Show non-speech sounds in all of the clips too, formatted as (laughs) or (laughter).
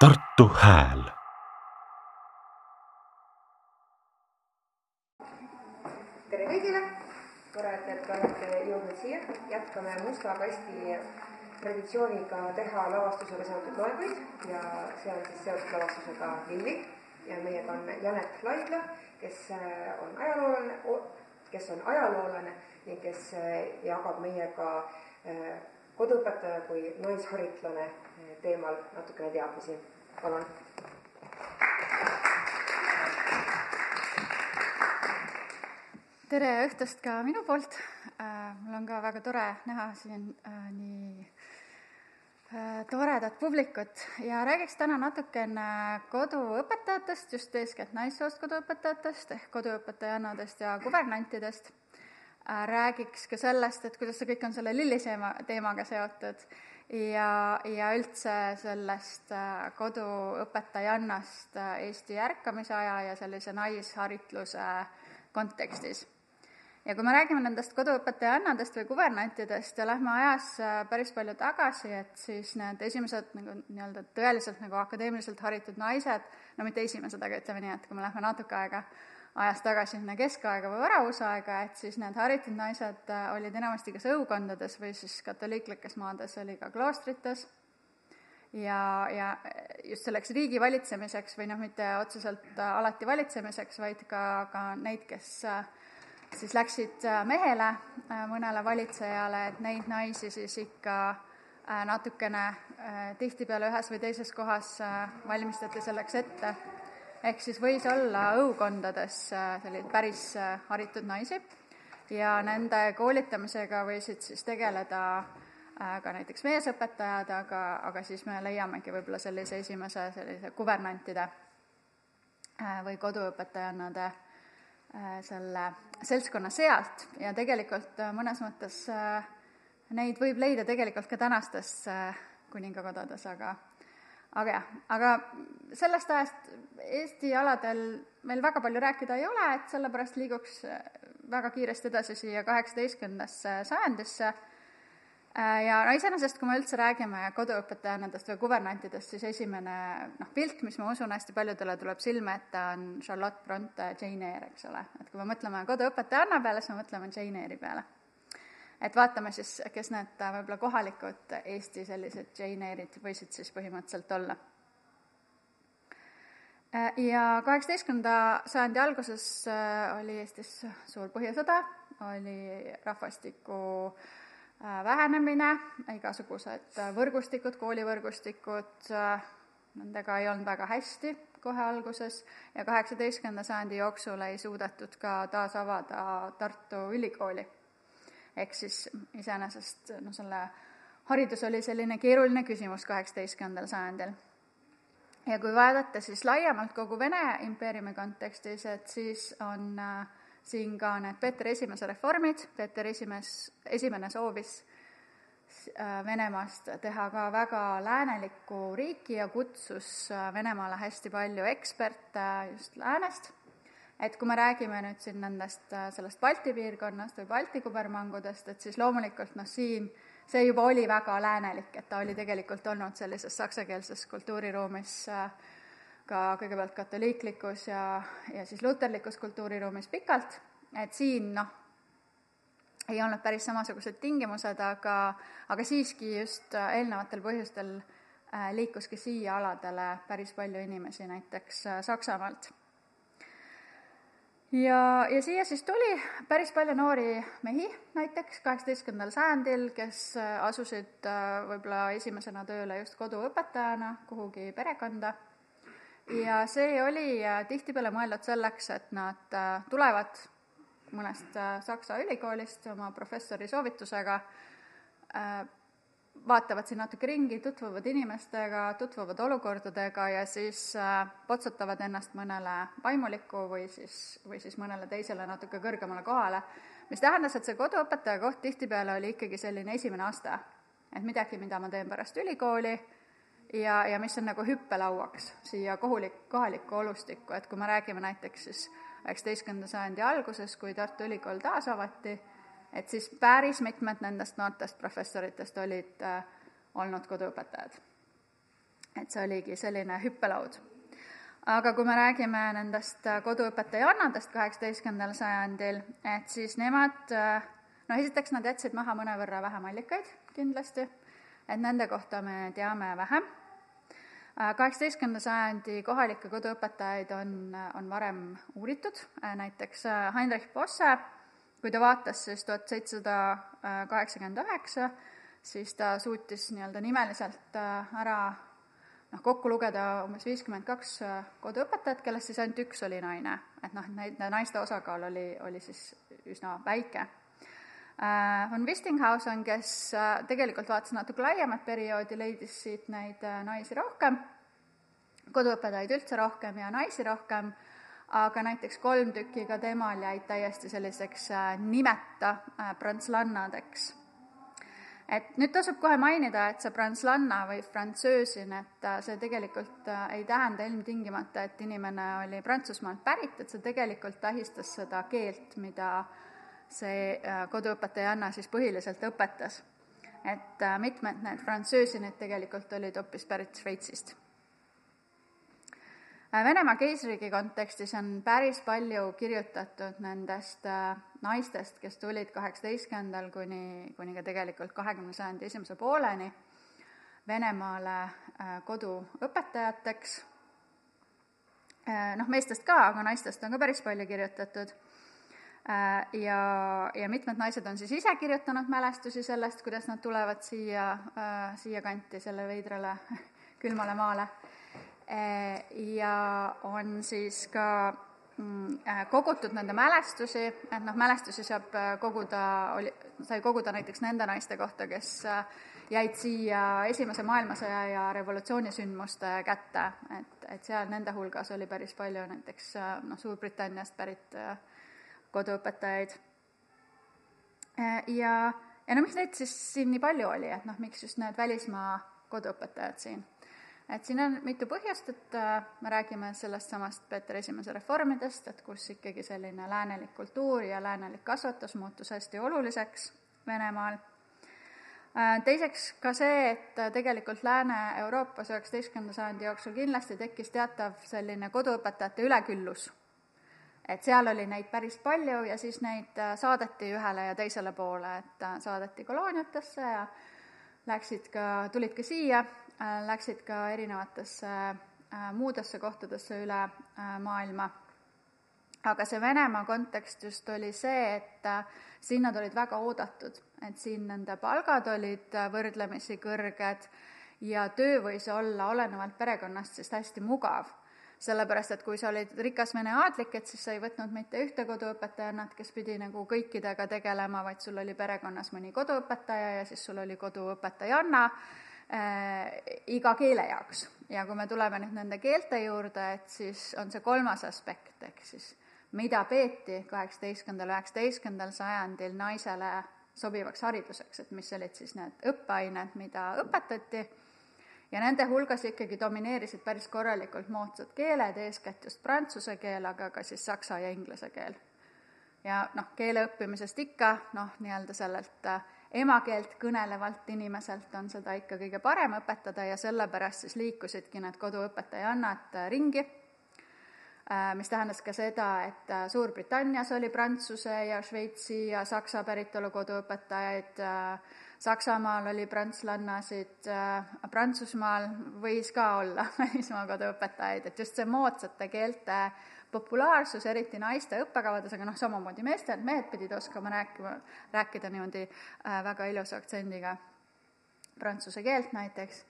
Tartu Hääl. Tere kõigile, tore, et te olete jõudnud siia, jätkame Musta kasti traditsiooniga teha lavastusega seotud loenguid ja see on siis seotud lavastusega Lilli. Ja meiega on Janet Laidla, kes äh, on ajaloolane, kes on ajaloolane ning kes jagab meiega äh, koduõpetaja kui naisharitlane teemal natukene teadmisi. palun tere õhtust ka minu poolt. Äh, mul on ka väga tore näha siin äh, nii äh, toredat publikut ja räägiks täna natukene koduõpetajatest, just eeskätt naissoost koduõpetajatest ehk koduõpetajannadest ja kuvernantidest. Räägiks ka sellest, et kuidas see kõik on selle lilliseema teemaga seotud. Ja, ja üldse sellest koduõpetajannast Eesti ärkamise aja ja sellise naisharitluse kontekstis. Ja kui me räägime nendest koduõpetajannadest või kuvernantidest ja lähme ajas äh, päris palju tagasi, et siis need esimesed nagu nii-öelda tõeliselt nagu akadeemiliselt haritud naised, no mitte esimesed, aga ütleme nii, et kui me lähme natuke aega ajas tagasi sinna keskaega või varavusaega, et siis need haritud naised äh, olid enamasti kas õukondades või siis katoliiklikes maades oli ka kloostrites ja, ja just selleks riigi valitsemiseks või noh, mitte otseselt äh, alati valitsemiseks, vaid ka, ka neid, kes äh, siis läksid mehele, mõnele valitsejale, et neid naisi siis ikka natukene tihtipeale ühes või teises kohas valmistati selleks ette. Ehk siis võis olla õukondades selliseid päris haritud naisi. Ja nende koolitamisega võisid siis tegeleda ka näiteks meesõpetajad, aga, aga siis me leiamegi võib-olla sellise esimese sellise kuvernantide või koduõpetajannade Äh, selle seltskonna sealt ja tegelikult äh, mõnes mõttes äh, neid võib leida tegelikult ka tänastes kuningakodades, aga aga jah, aga sellest ajast Eesti aladel meil väga palju rääkida ei ole, et sellepärast liiguks väga kiiresti edasi siia kaheksateistkümnendasse sajandisse Äh, ja no iseenesest, kui me üldse räägime koduõpetajannadest või kuvernantidest, siis esimene noh, pilt, mis ma usun, hästi paljudele tuleb silme ette, on Charlotte Bronte Jane Eyre, eks ole. et kui me mõtleme koduõpetajanna peale, siis me mõtleme Jane Eyre'i peale. Et vaatame siis, kes need äh, võib-olla kohalikud Eesti sellised Jane Eyre'id võisid siis põhimõtteliselt olla. Äh, ja kaheksateistkümnenda sajandi alguses oli Eestis suur põhjasõda, oli rahvastiku äh, Äh, vähenemine, igasugused äh, võrgustikud, koolivõrgustikud, äh, nendega ei olnud väga hästi kohe alguses ja kaheksateistkümnenda sajandi jooksul ei suudetud ka taas avada Tartu Ülikooli. Ehk siis iseenesest noh, selle haridus oli selline keeruline küsimus kaheksateistkümnendal sajandil. ja kui vaadata siis laiemalt kogu Vene impeeriumi kontekstis, et siis on äh, siin ka need Peeter Esimese reformid, Peeter Esimes, esimene soovis äh, Venemaast teha ka väga läänelikku riiki ja kutsus äh, Venemaale hästi palju eksperte just läänest, et kui me räägime nüüd siin nendest, äh, sellest Balti piirkonnast või Balti kubermangudest, et siis loomulikult noh, siin see juba oli väga läänelik, et ta oli tegelikult olnud sellises saksakeelses kultuuriruumis äh, ka kõigepealt katoliiklikus ja, ja siis luterlikus kultuuriruumis pikalt, et siin noh, ei olnud päris samasugused tingimused, aga, aga siiski just eelnevatel põhjustel äh, liikuski siia aladele päris palju inimesi, näiteks äh, Saksamaalt. Ja, ja siia siis tuli päris palju noori mehi näiteks kaheksateistkümnendal sajandil, kes äh, asusid võib-olla esimesena tööle just koduõpetajana kuhugi perekonda. Ja see oli äh, tihtipeale mõeldud selleks, et nad äh, tulevad mõnest äh, Saksa ülikoolist oma professori soovitusega, vaatavad siin natuke ringi, tutvuvad inimestega, tutvuvad olukordadega ja siis potsutavad ennast mõnele vaimulikku või siis, või siis mõnele teisele natuke kõrgemale kohale, mis tähendas, et see koduõpetaja koht tihtipeale oli ikkagi selline esimene aste. et midagi, mida ma teen pärast ülikooli ja, ja mis on nagu hüppelauaks siia kohulik, kohalikku olustikku, et kui me räägime näiteks siis üheksateistkümnenda sajandi alguses, kui Tartu Ülikool taasavati, et siis päris mitmed nendest noortest professoritest olid äh, olnud koduõpetajad. et see oligi selline hüppelaud. aga kui me räägime nendest koduõpetajannadest kaheksateistkümnendal sajandil, et siis nemad no esiteks nad jätsid maha mõnevõrra vähem allikaid kindlasti, et nende kohta me teame vähem kaheksateistkümnenda sajandi kohalikke koduõpetajaid on, on varem uuritud, näiteks Heinrich Bosse, kui ta vaatas siis tuhat seitsesada kaheksakümmend üheksa, siis ta suutis nii-öelda nimeliselt ära noh, kokku lugeda umbes viiskümmend kaks koduõpetajat, kellest siis ainult üks oli naine. et noh, neid, naiste osakaal oli, oli siis üsna väike von Westinghausen, kes tegelikult vaatas natuke laiemat perioodi, leidis siit neid naisi rohkem, koduõpetajaid üldse rohkem ja naisi rohkem, aga näiteks kolm tükki ka temal jäid täiesti selliseks nimeta prantslannadeks. et nüüd tasub kohe mainida, et see prantslanna või frantsöösin, et see tegelikult ei tähenda ilmtingimata, et inimene oli Prantsusmaalt pärit, et see tegelikult tähistas seda keelt, mida äh, see äh, koduõpetajanna siis põhiliselt õpetas. et äh, mitmed need frantsöösinid tegelikult olid hoopis pärit Šveitsist. Äh, Venemaa keisriigi kontekstis on päris palju kirjutatud nendest naistest, kes tulid kaheksateistkümnendal kuni, kuni ka tegelikult kahekümne sajandi esimese pooleni Venemaale koduõpetajateks, noh, meestest ka, aga naistest on ka päris palju kirjutatud Äh, ja, ja mitmed naised on siis ise kirjutanud mälestusi sellest, kuidas nad tulevad siia, äh, siiakanti, selle veidrale külmale maale. Äh, ja on siis ka mm, kogutud nende mälestusi, et noh, mälestusi saab koguda, oli, sai koguda näiteks nende naiste kohta, kes jäid siia Esimese maailmasõja ja revolutsioonisündmuste kätte, et, et seal nende hulgas oli päris palju näiteks noh, Suurbritanniast pärit koduõpetajaid. Ja, ja no miks neid siis siin nii palju oli, et noh, miks just need välismaa koduõpetajad siin? Et siin on mitu põhjust, et äh, me räägime sellest samast Peeter Esimese reformidest, et kus ikkagi selline läänelik kultuur ja läänelik kasvatus muutus hästi oluliseks Venemaal. Äh, teiseks ka see, et tegelikult Lääne-Euroopas üheksateistkümnenda sajandi jooksul kindlasti tekkis teatav selline koduõpetajate üleküllus. Et seal oli neid päris palju ja siis neid äh, saadeti ühele ja teisele poole, et äh, saadeti kolooniatesse ja läksid ka, tulid ka siia, äh, läksid ka erinevatesse muudesse kohtadesse üle maailma. aga see Venemaa kontekst just oli see, et siin nad olid väga oodatud, et siin nende palgad olid võrdlemisi kõrged ja töö võis olla olenevalt perekonnast siis hästi mugav. Sellepärast et kui sa olid rikas vene aadlik, et siis sa ei võtnud mitte ühte koduõpetajannat, kes pidi nagu kõikidega tegelema, vaid sul oli perekonnas mõni koduõpetaja ja siis sul oli koduõpetajanna äh, iga keele jaoks. ja kui me tuleme nüüd nende keelte juurde, et siis on see kolmas aspekt, ehk siis mida peeti kaheksateistkümnendal, üheksateistkümnendal sajandil naisele sobivaks hariduseks, et mis olid siis need õppeained, mida õpetati ja nende hulgas ikkagi domineerisid päris korralikult moodsad keeled, eeskätt just prantsuse keel, aga ka siis saksa ja inglise keel. ja noh, keele õppimisest ikka noh, nii-öelda sellelt äh, emakeelt kõnelevalt inimeselt on seda ikka kõige parem õpetada ja sellepärast siis liikusidki need koduõpetajannad äh, ringi, äh, mis tähendas ka seda, et Suurbritannias oli prantsuse ja Šveitsi ja saksa päritolu koduõpetajaid, Saksamaal oli prantslannasid, äh, Prantsusmaal võis ka olla (laughs) välismaa koduõpetajaid, et just see moodsate keelte populaarsus, eriti naiste õppekavades, aga noh, samamoodi meestel, mehed pidid oskama rääkima, rääkida niimoodi äh, väga ilusa aktsendiga prantsuse keelt näiteks,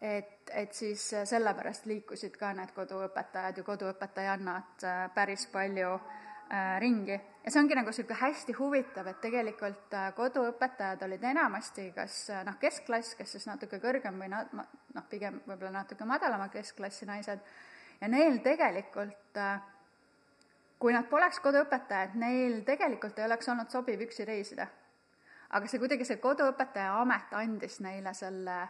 et, et siis sellepärast liikusid ka need koduõpetajad ja koduõpetajannad äh, päris palju äh, Äh, ringi. Ja see ongi nagu niisugune hästi huvitav, et tegelikult äh, koduõpetajad olid enamasti kas äh, noh, keskklass, kes siis natuke kõrgem või na-, noh, pigem võib-olla natuke madalama keskklassi naised, ja neil tegelikult, kui nad poleks koduõpetajad, neil tegelikult ei oleks olnud sobiv üksi reisida. aga see kuidagi, see koduõpetaja amet andis neile selle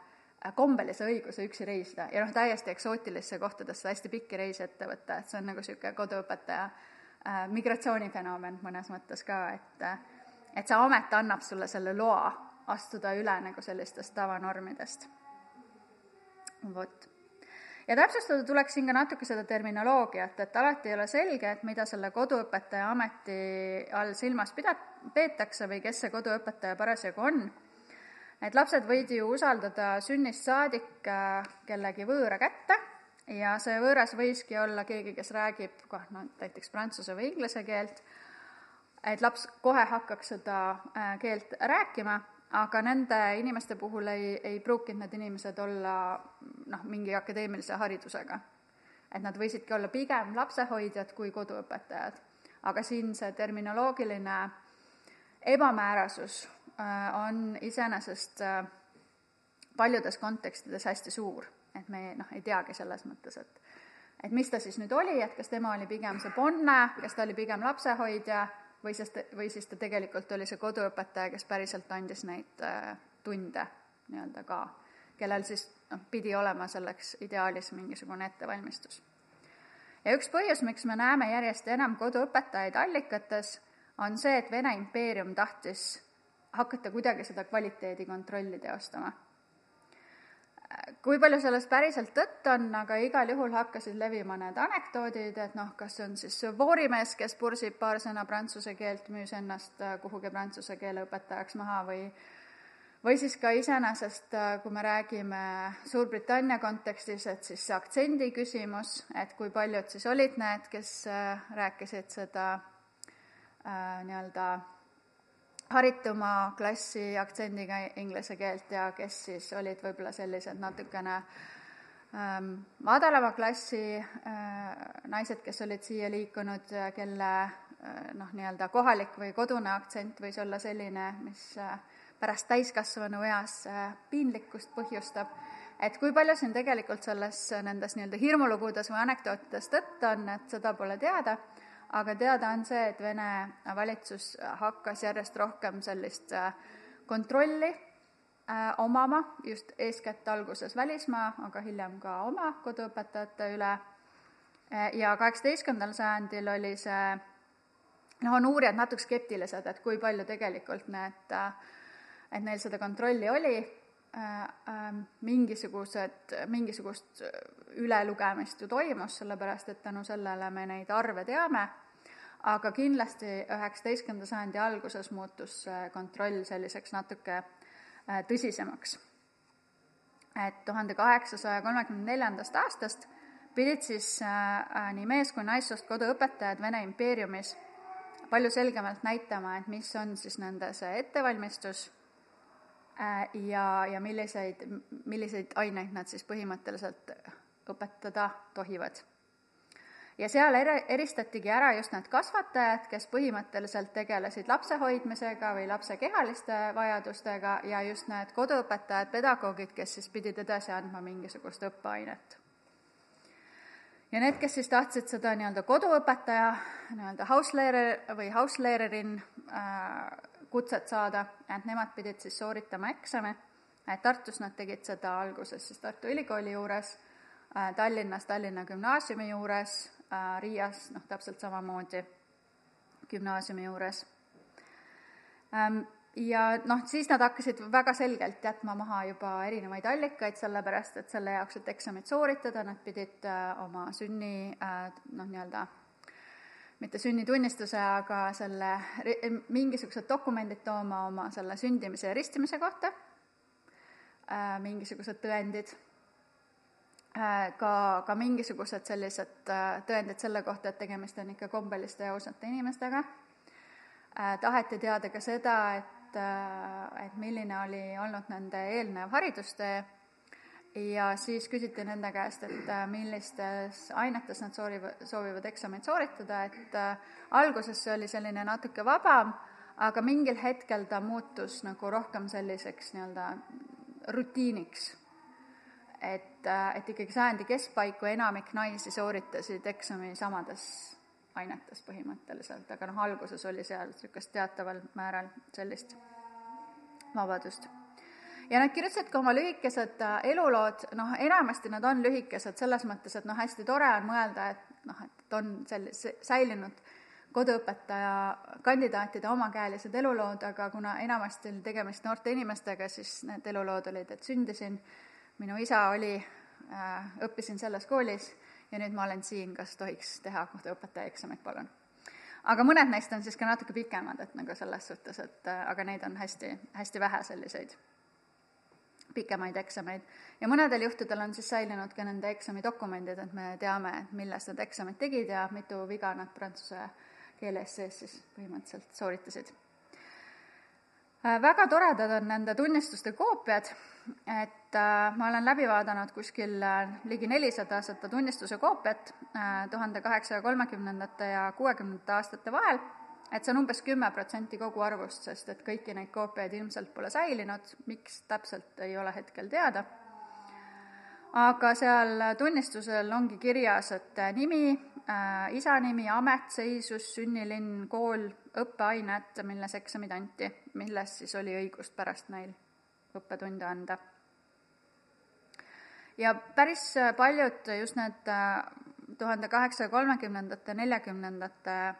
kombelise õiguse üksi reisida ja noh, täiesti eksootilisse kohtadesse hästi pikki reise ette võtta, et see on nagu niisugune koduõpetaja Äh, migratsioonifenomen mõnes mõttes ka, et et see amet annab sulle selle loa astuda üle nagu sellistest tavanormidest. vot. Ja täpsustada tuleks siin ka natuke seda terminoloogiat, et alati ei ole selge, et mida selle koduõpetaja ameti all silmas pida-, peetakse või kes see koduõpetaja parasjagu on. et lapsed võid ju usaldada sünnist saadik äh, kellegi võõra kätte ja see võõras võiski olla keegi, kes räägib kah no näiteks prantsuse või inglise keelt, et laps kohe hakkaks seda äh, keelt rääkima aga nende inimeste puhul ei, ei pruukinud need inimesed olla noh, mingi akadeemilise haridusega. et nad võisidki olla pigem lapsehoidjad kui koduõpetajad. aga siin see terminoloogiline ebamäärasus äh, on iseenesest äh, paljudes kontekstides hästi suur, et me noh, ei teagi selles mõttes, et et mis ta siis nüüd oli, et kas tema oli pigem see ponne, kas ta oli pigem lapsehoidja või sest, või siis ta tegelikult oli see koduõpetaja, kes päriselt andis neid äh, tunde nii-öelda ka, kellel siis noh, pidi olema selleks ideaalis mingisugune ettevalmistus. ja üks põhjus, miks me näeme järjest enam koduõpetajaid allikates, on see, et Vene impeerium tahtis hakata kuidagi seda kvaliteedikontrolli teostama kui palju selles päriselt tõtt on, aga igal juhul hakkasid levima need anekdoodid, et noh, kas see on siis voorimees, kes pursib paar sõna prantsuse keelt, müüs ennast äh, kuhugi prantsuse keele õpetajaks maha või või siis ka iseenesest, äh, kui me räägime Suurbritannia kontekstis, et siis see aktsendi küsimus, et kui paljud siis olid need, kes äh, rääkisid seda äh, nii-öelda harituma klassi aktsendiga inglise keelt ja kes siis olid võib-olla sellised natukene ähm, madalama klassi äh, naised, kes olid siia liikunud, kelle äh, noh, nii-öelda kohalik või kodune aktsent võis olla selline, mis äh, pärast täiskasvanu eas äh, piinlikkust põhjustab, et kui palju siin tegelikult selles, nendes nii-öelda hirmulugudes või anekdootides tõtt on, et seda pole teada aga teada on see, et Vene valitsus hakkas järjest rohkem sellist äh, kontrolli äh, omama, just eeskätt alguses välismaa, aga hiljem ka oma koduõpetajate üle. Äh, ja kaheksateistkümnendal sajandil oli see, noh, on uurijad natuke skeptilised, et kui palju tegelikult need, et neil seda kontrolli oli, mingisugused, mingisugust ülelugemist ju toimus, sellepärast et tänu sellele me neid arve teame, aga kindlasti üheksateistkümnenda sajandi alguses muutus see kontroll selliseks natuke äh, tõsisemaks. et tuhande kaheksasaja kolmekümne neljandast aastast pidid siis äh, äh, nii mees- kui naissoost koduõpetajad Vene impeeriumis palju selgemalt näitama, et mis on siis nende see ettevalmistus ja, ja milliseid, milliseid aineid nad siis põhimõtteliselt õpetada tohivad. ja seal ere-, eristatigi ära just need kasvatajad, kes põhimõtteliselt tegelesid lapse hoidmisega või lapse kehaliste vajadustega ja just need koduõpetajad, pedagoogid, kes siis pidid edasi andma mingisugust õppeainet ja need, kes siis tahtsid seda nii-öelda koduõpetaja, nii-öelda hauslehrer või hauslehrerin äh, kutset saada, et nemad pidid siis sooritama eksami, Tartus nad tegid seda alguses siis Tartu Ülikooli juures Äh, Tallinnas Tallinna Gümnaasiumi juures, äh, Riias noh, täpselt samamoodi gümnaasiumi juures. Ähm, ja noh, siis nad hakkasid väga selgelt jätma maha juba erinevaid allikaid, sellepärast et selle jaoks, et eksamit sooritada, nad pidid äh, oma sünni noh, nii-öelda mitte sünnitunnistuse, aga selle, mingisugused dokumendid tooma oma selle sündimise ja ristimise kohta, mingisugused tõendid. Äh, ka, ka mingisugused sellised äh, tõendid selle kohta, et tegemist on ikka kombeliste ja ausate inimestega. Äh, taheti teada ka seda, et, et milline oli olnud nende eelnev haridustee ja siis küsiti nende käest, et millistes ainetes nad soorivad, soovivad eksameid sooritada, et alguses see oli selline natuke vabam, aga mingil hetkel ta muutus nagu rohkem selliseks nii-öelda rutiiniks et, äh, et ikkagi sajandi keskpaiku enamik naisi sooritasid eksami samades ainetes põhimõtteliselt, aga noh, alguses oli seal niisugust teataval määral sellist vabadust. Ja nad kirjutasid ka oma lühikesed äh, elulood, noh, enamasti nad on lühikesed selles mõttes, et noh, hästi tore on mõelda, et noh, et on sel-, säilinud koduõpetaja kandidaatide omakäelised elulood, aga kuna enamasti oli tegemist noorte inimestega, siis need elulood olid, et sündisin minu isa oli õppisin selles koolis ja nüüd ma olen siin, kas tohiks teha koduõpetaja eksamit, palun. aga mõned neist on siis ka natuke pikemad, et nagu selles suhtes, et aga neid on hästi, hästi vähe selliseid pikemaid eksameid. ja mõnedel juhtudel on siis säilinud ka nende eksamidokumendid, et me teame, milles nad eksamit tegid ja mitu viga nad prantsuse keeles sees siis põhimõtteliselt sooritasid. Äh, väga toredad on nende tunnistuste koopiad, et äh, ma olen läbi vaadanud kuskil äh, ligi nelisada seda tunnistuse koopiat tuhande kaheksasaja kolmekümnendate ja kuuekümnendate aastate vahel et see on umbes kümme protsenti kogu arvust, sest et kõiki neid koopiaid ilmselt pole säilinud, miks täpselt, ei ole hetkel teada. aga seal tunnistusel ongi kirjas, et nimi äh,, isa nimi, amet, seisus, sünnilinn, kool, õppeained, milles eksamid anti, milles siis oli õigust pärast neil õppetunde anda. ja päris paljud just need äh, tuhande kaheksasaja kolmekümnendate, neljakümnendate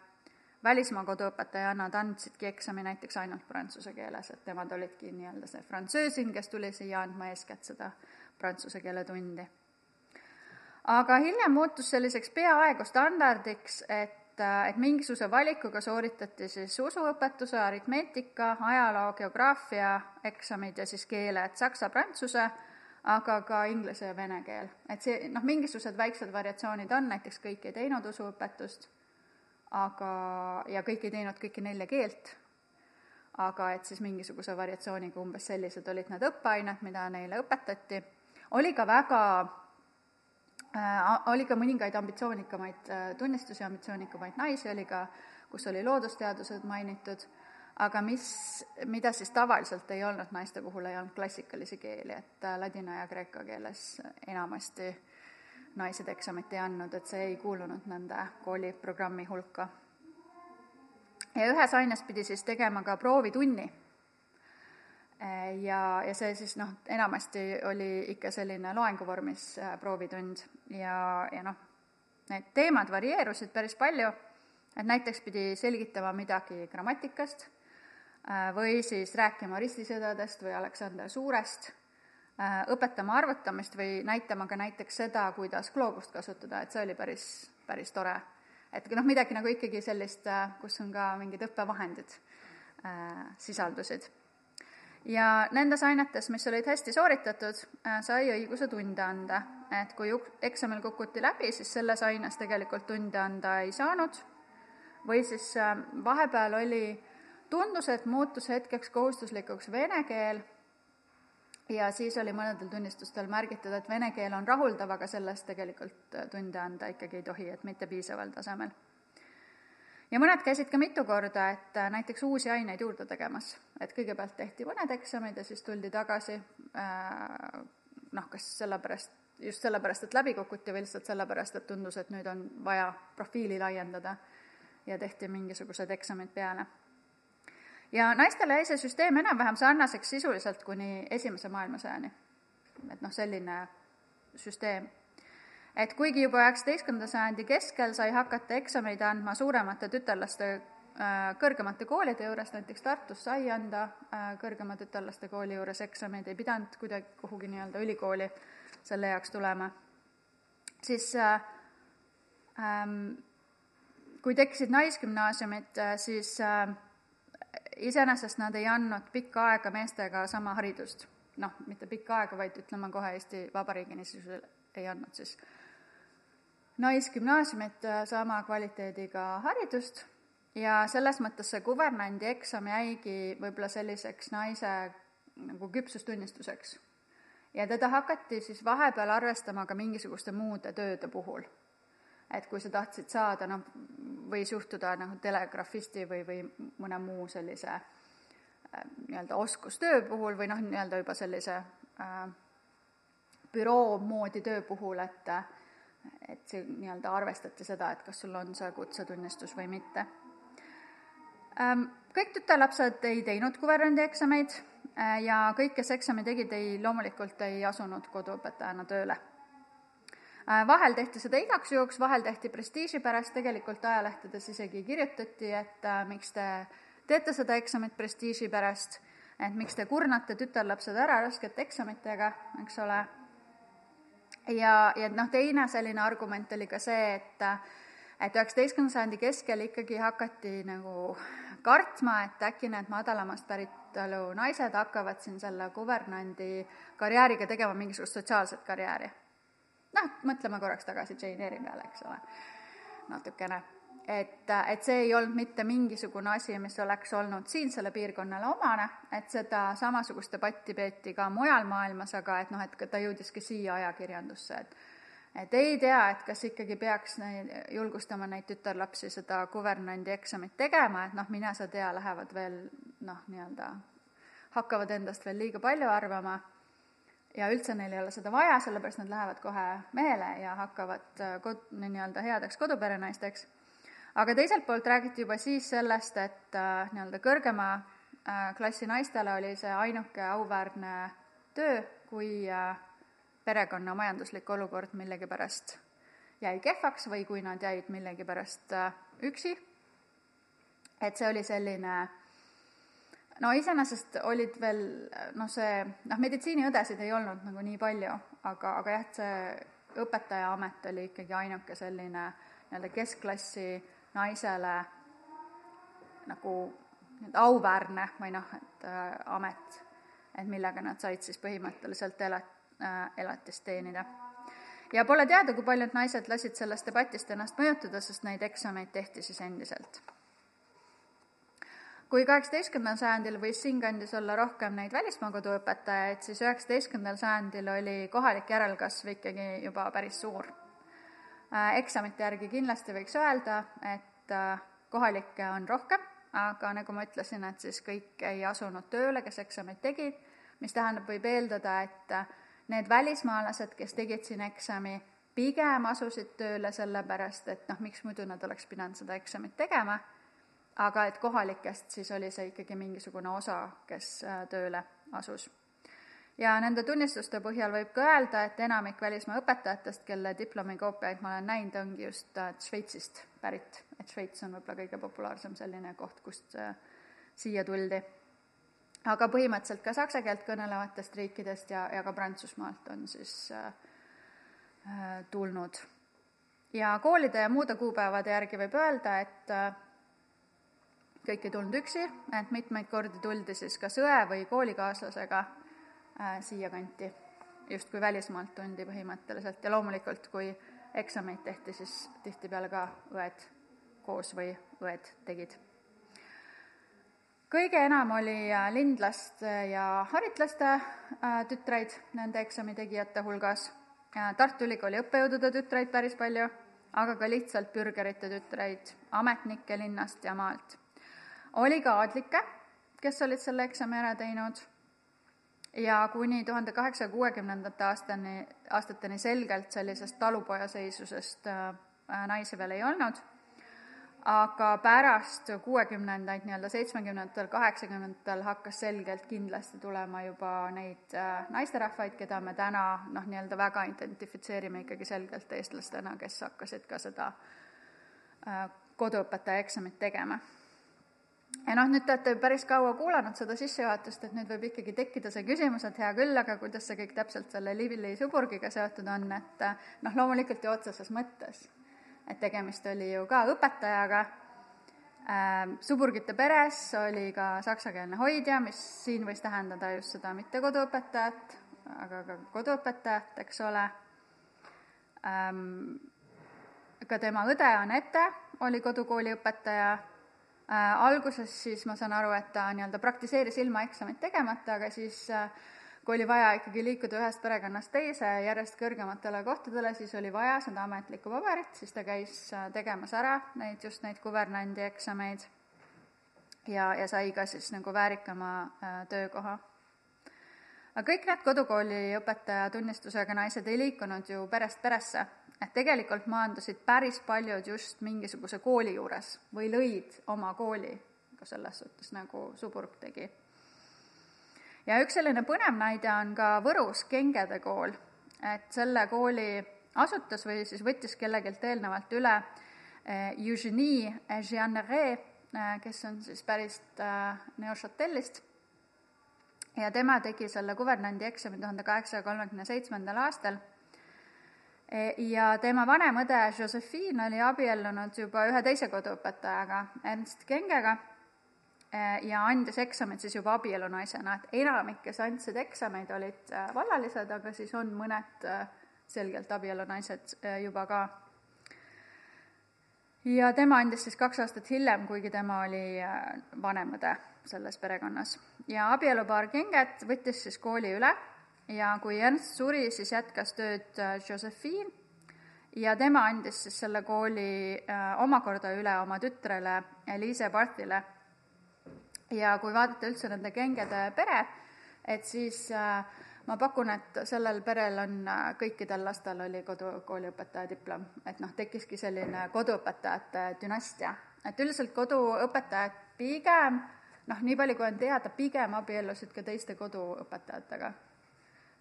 välismaa koduõpetajannad andsidki eksami näiteks ainult prantsuse keeles, et nemad olidki nii-öelda see frantsöösin, kes tuli siia andma eeskätt seda prantsuse keele tundi. aga hiljem muutus selliseks peaaegu standardiks, et, et mingisuguse valikuga sooritati siis usuõpetuse, aritmeetika, ajaloo, geograafia eksamid ja siis keeled saksa-prantsuse, aga ka inglise ja vene keel. et see, noh, mingisugused väiksed variatsioonid on, näiteks kõik ei teinud usuõpetust aga, ja kõik ei teinud kõiki nelja keelt, aga et siis mingisuguse variatsiooniga umbes sellised olid need õppeained, mida neile õpetati. oli ka väga äh,, oli ka mõningaid ambitsioonikamaid äh, tunnistusi, ambitsioonikamaid naisi oli ka, kus oli loodusteadused mainitud, aga mis, mida siis tavaliselt ei olnud naiste puhul, ei olnud klassikalisi keeli, et äh, ladina ja kreeka keeles enamasti äh, naised eksamit ei andnud, et see ei kuulunud nende kooliprogrammi hulka. ja ühes aines pidi siis tegema ka proovitunni. ja, ja see siis noh, enamasti oli ikka selline loenguvormis äh, proovitund ja, ja noh, need teemad varieerusid päris palju, et näiteks pidi selgitama midagi grammatikast äh, või siis rääkima ristisõdadest või Aleksander Suurest õpetama arvutamist või näitama ka näiteks seda, kuidas gloobust kasutada, et see oli päris, päris tore. et noh, midagi nagu ikkagi sellist, äh, kus on ka mingid õppevahendid äh, sisaldusid. ja nendes ainetes, mis olid hästi sooritatud äh,, sai õiguse tunde anda, et kui eksamil kukuti läbi, siis selles aines tegelikult tunde anda ei saanud või siis äh, vahepeal oli, tundus, et muutus hetkeks kohustuslikuks vene keel ja siis oli mõnedel tunnistustel märgitud, et vene keel on rahuldav, aga sellest tegelikult äh, tunde anda ikkagi ei tohi, et mitte piisaval tasemel. ja mõned käisid ka mitu korda, et äh, näiteks uusi aineid juurde tegemas, et kõigepealt tehti mõned eksamid ja siis tuldi tagasi äh, noh, kas sellepärast, just sellepärast, et läbi kukuti või lihtsalt sellepärast, et tundus, et nüüd on vaja profiili laiendada ja tehti mingisugused eksamid peale ja naistele jäi see süsteem enam-vähem sarnaseks sisuliselt kuni Esimese maailmasõjani. et noh, selline süsteem. et kuigi juba üheksateistkümnenda sajandi keskel sai hakata eksameid andma suuremate tütarlaste äh, kõrgemate koolide juures, näiteks Tartus sai anda äh, kõrgema tütarlaste kooli juures eksameid, ei pidanud kuidagi kuhugi nii-öelda ülikooli selle jaoks tulema, siis äh, ähm, kui tekkisid naisgümnaasiumid, siis äh, iseenesest nad ei andnud pikka aega meestega sama haridust. noh, mitte pikka aega, vaid ütleme kohe Eesti Vabariigini siis ei andnud siis naisgümnaasiumit sama kvaliteediga haridust ja selles mõttes see kuvernandi eksam jäigi võib-olla selliseks naise nagu küpsustunnistuseks. ja teda hakati siis vahepeal arvestama ka mingisuguste muude tööde puhul et kui sa tahtsid saada, noh, võis juhtuda nagu telegraafisti või, või mõne muu sellise äh, nii-öelda oskustöö puhul või noh, nii-öelda juba sellise äh, büroo moodi töö puhul, et et see nii-öelda arvestati seda, et kas sul on see kutsetunnistus või mitte ähm,. Kõik tütarlapsed ei teinud kuverandieeksameid äh, ja kõik, kes eksami tegid, ei, loomulikult ei asunud koduõpetajana tööle Äh, vahel tehti seda igaks juhuks, vahel tehti prestiiži pärast, tegelikult ajalehtedes isegi kirjutati, et äh, miks te teete seda eksamit prestiiži pärast, et miks te kurnate tütarlapsed ära raskete eksamitega, eks ole. ja, ja noh, teine selline argument oli ka see, et et üheksateistkümnenda sajandi keskel ikkagi hakati nagu kartma, et äkki need madalamast päritolu naised hakkavad siin selle kuvernandi karjääriga tegema mingisugust sotsiaalset karjääri. Noh, mõtleme korraks tagasi Jane Eyre'i peale, eks ole, natukene. Et, et see ei olnud mitte mingisugune asi, mis oleks olnud siinsele piirkonnale omane, et seda samasugust debatti peeti ka mujal maailmas, aga et noh, et ta jõudis ka siia ajakirjandusse, et et ei tea, et kas ikkagi peaks neid, julgustama neid tütarlapsi seda kuvernandi eksamit tegema, et noh, mine sa tea, lähevad veel noh, nii-öelda hakkavad endast veel liiga palju arvama ja üldse neil ei ole seda vaja, sellepärast nad lähevad kohe mehele ja hakkavad kod-, nii-öelda headeks koduperenaisteks aga teiselt poolt räägiti juba siis sellest, et äh, nii-öelda kõrgema äh, klassi naistele oli see ainuke auväärne töö, kui äh, perekonna majanduslik olukord millegipärast jäi kehvaks või kui nad jäid millegipärast äh, üksi. et see oli selline no iseenesest olid veel noh, see noh, meditsiiniõdesid ei olnud nagu nii palju, aga, aga jah, et see õpetajaamet oli ikkagi ainuke selline nii-öelda keskklassi naisele nagu nii-öelda auväärne või noh, et äh, amet, et millega nad said siis põhimõtteliselt ela- äh,, elatist teenida. ja pole teada, kui paljud naised lasid sellest debatist ennast mõjutada, sest neid eksameid tehti siis endiselt. Kui kaheksateistkümnendal sajandil võis siinkandis olla rohkem neid välismaa koduõpetajaid, siis üheksateistkümnendal sajandil oli kohalik järelkasv ikkagi juba päris suur. Äh, eksamite järgi kindlasti võiks öelda, et äh, kohalikke on rohkem, aga nagu ma ütlesin, et siis kõik ei asunud tööle, kes eksameid tegid, mis tähendab, võib eeldada, et äh, need välismaalased, kes tegid siin eksami, pigem asusid tööle sellepärast, et noh, miks muidu nad oleks pidanud seda eksamit tegema, aga et kohalikest siis oli see ikkagi mingisugune osa, kes tööle asus ja nende tunnistuste põhjal võib ka öelda, et enamik välismaa õpetajatest, kelle diplomikoopiaid ma olen näinud, ongi just äh, Šveitsist pärit, et Šveits on võib-olla kõige populaarsem selline koht, kust äh, siia tuldi. aga põhimõtteliselt ka saksa keelt kõnelevatest riikidest ja, ja ka Prantsusmaalt on siis äh, äh, tulnud. ja koolide ja muude kuupäevade järgi võib öelda, et äh, kõik ei tulnud üksi, et mitmeid kordi tuldi siis kas õe või koolikaaslasega äh, siiakanti, justkui välismaalt tundi põhimõtteliselt ja loomulikult, kui eksameid tehti, siis tihtipeale ka õed koos või õed tegid. kõige enam oli äh, lindlaste ja haritlaste äh, tütreid nende eksami tegijate hulgas, Tartu Ülikooli õppejõudude tütreid päris palju, aga ka lihtsalt bürgerite tütreid, ametnikke linnast ja maalt. Oli ka aadlikke, kes olid selle eksami ära teinud. Ja kuni tuhande kaheksasaja kuuekümnendate aastani, aastateni selgelt sellisest talupojaseisusest äh, naisi veel ei olnud, aga pärast kuuekümnendaid, nii-öelda seitsmekümnendatel, kaheksakümnendatel hakkas selgelt kindlasti tulema juba neid äh, naisterahvaid, keda me täna noh, nii-öelda väga identifitseerime ikkagi selgelt eestlastena, kes hakkasid ka seda äh, koduõpetaja eksamit tegema ja noh, nüüd te olete päris kaua kuulanud seda sissejuhatust, et nüüd võib ikkagi tekkida see küsimus, et hea küll, aga kuidas see kõik täpselt selle Livili suburgiga seotud on, et noh, loomulikult ju otseses mõttes. et tegemist oli ju ka õpetajaga äh,, suburgite peres oli ka saksakeelne hoidja, mis siin võis tähendada just seda mitte koduõpetajat, aga ka koduõpetajat, eks ole ähm,. ka tema õde Anette oli kodukooli õpetaja alguses siis ma saan aru, et ta nii-öelda praktiseeris ilma eksamit tegemata, aga siis äh, kui oli vaja ikkagi liikuda ühest perekonnast teise järjest kõrgematele kohtadele, siis oli vaja seda ametlikku paberit, siis ta käis äh, tegemas ära neid, just neid kuvernandi eksameid ja, ja sai ka siis nagu väärikama töökoha. aga kõik need kodukooli õpetaja tunnistusega naised ei liikunud ju perest peresse et tegelikult maandusid päris paljud just mingisuguse kooli juures või lõid oma kooli, ka selles suhtes, nagu Suburg tegi. ja üks selline põnev näide on ka Võrus Kengede kool, et selle kooli asutas või siis võttis kellelgi eelnevalt üle eh, Eugenie Jeanneret, eh, kes on siis pärist eh, Neuchâtelist ja tema tegi selle kuvernandi eksami tuhande kaheksasaja kolmekümne seitsmendal aastal ja tema vanem õde Josephine oli abiellunud juba ühe teise koduõpetajaga, Ernst Kengega, e, ja andis eksamid siis juba abielunaisena, et enamik, kes andsid eksameid, olid vallalised, aga siis on mõned selgelt abielunaised juba ka. Ja tema andis siis kaks aastat hiljem, kuigi tema oli vanem õde selles perekonnas. ja abielupaar Kenget võttis siis kooli üle ja kui Ernst suri, siis jätkas tööd äh, Josephine ja tema andis siis selle kooli äh, omakorda üle oma tütrele Eliise Barthile. ja kui vaadata üldse nende Kengede pere, et siis äh, ma pakun, et sellel perel on, kõikidel lastel oli kodukooliõpetaja diplom, et noh, tekkiski selline koduõpetajate dünastia. et üldiselt koduõpetajad pigem noh, nii palju kui on teada, pigem abiellusid ka teiste koduõpetajatega.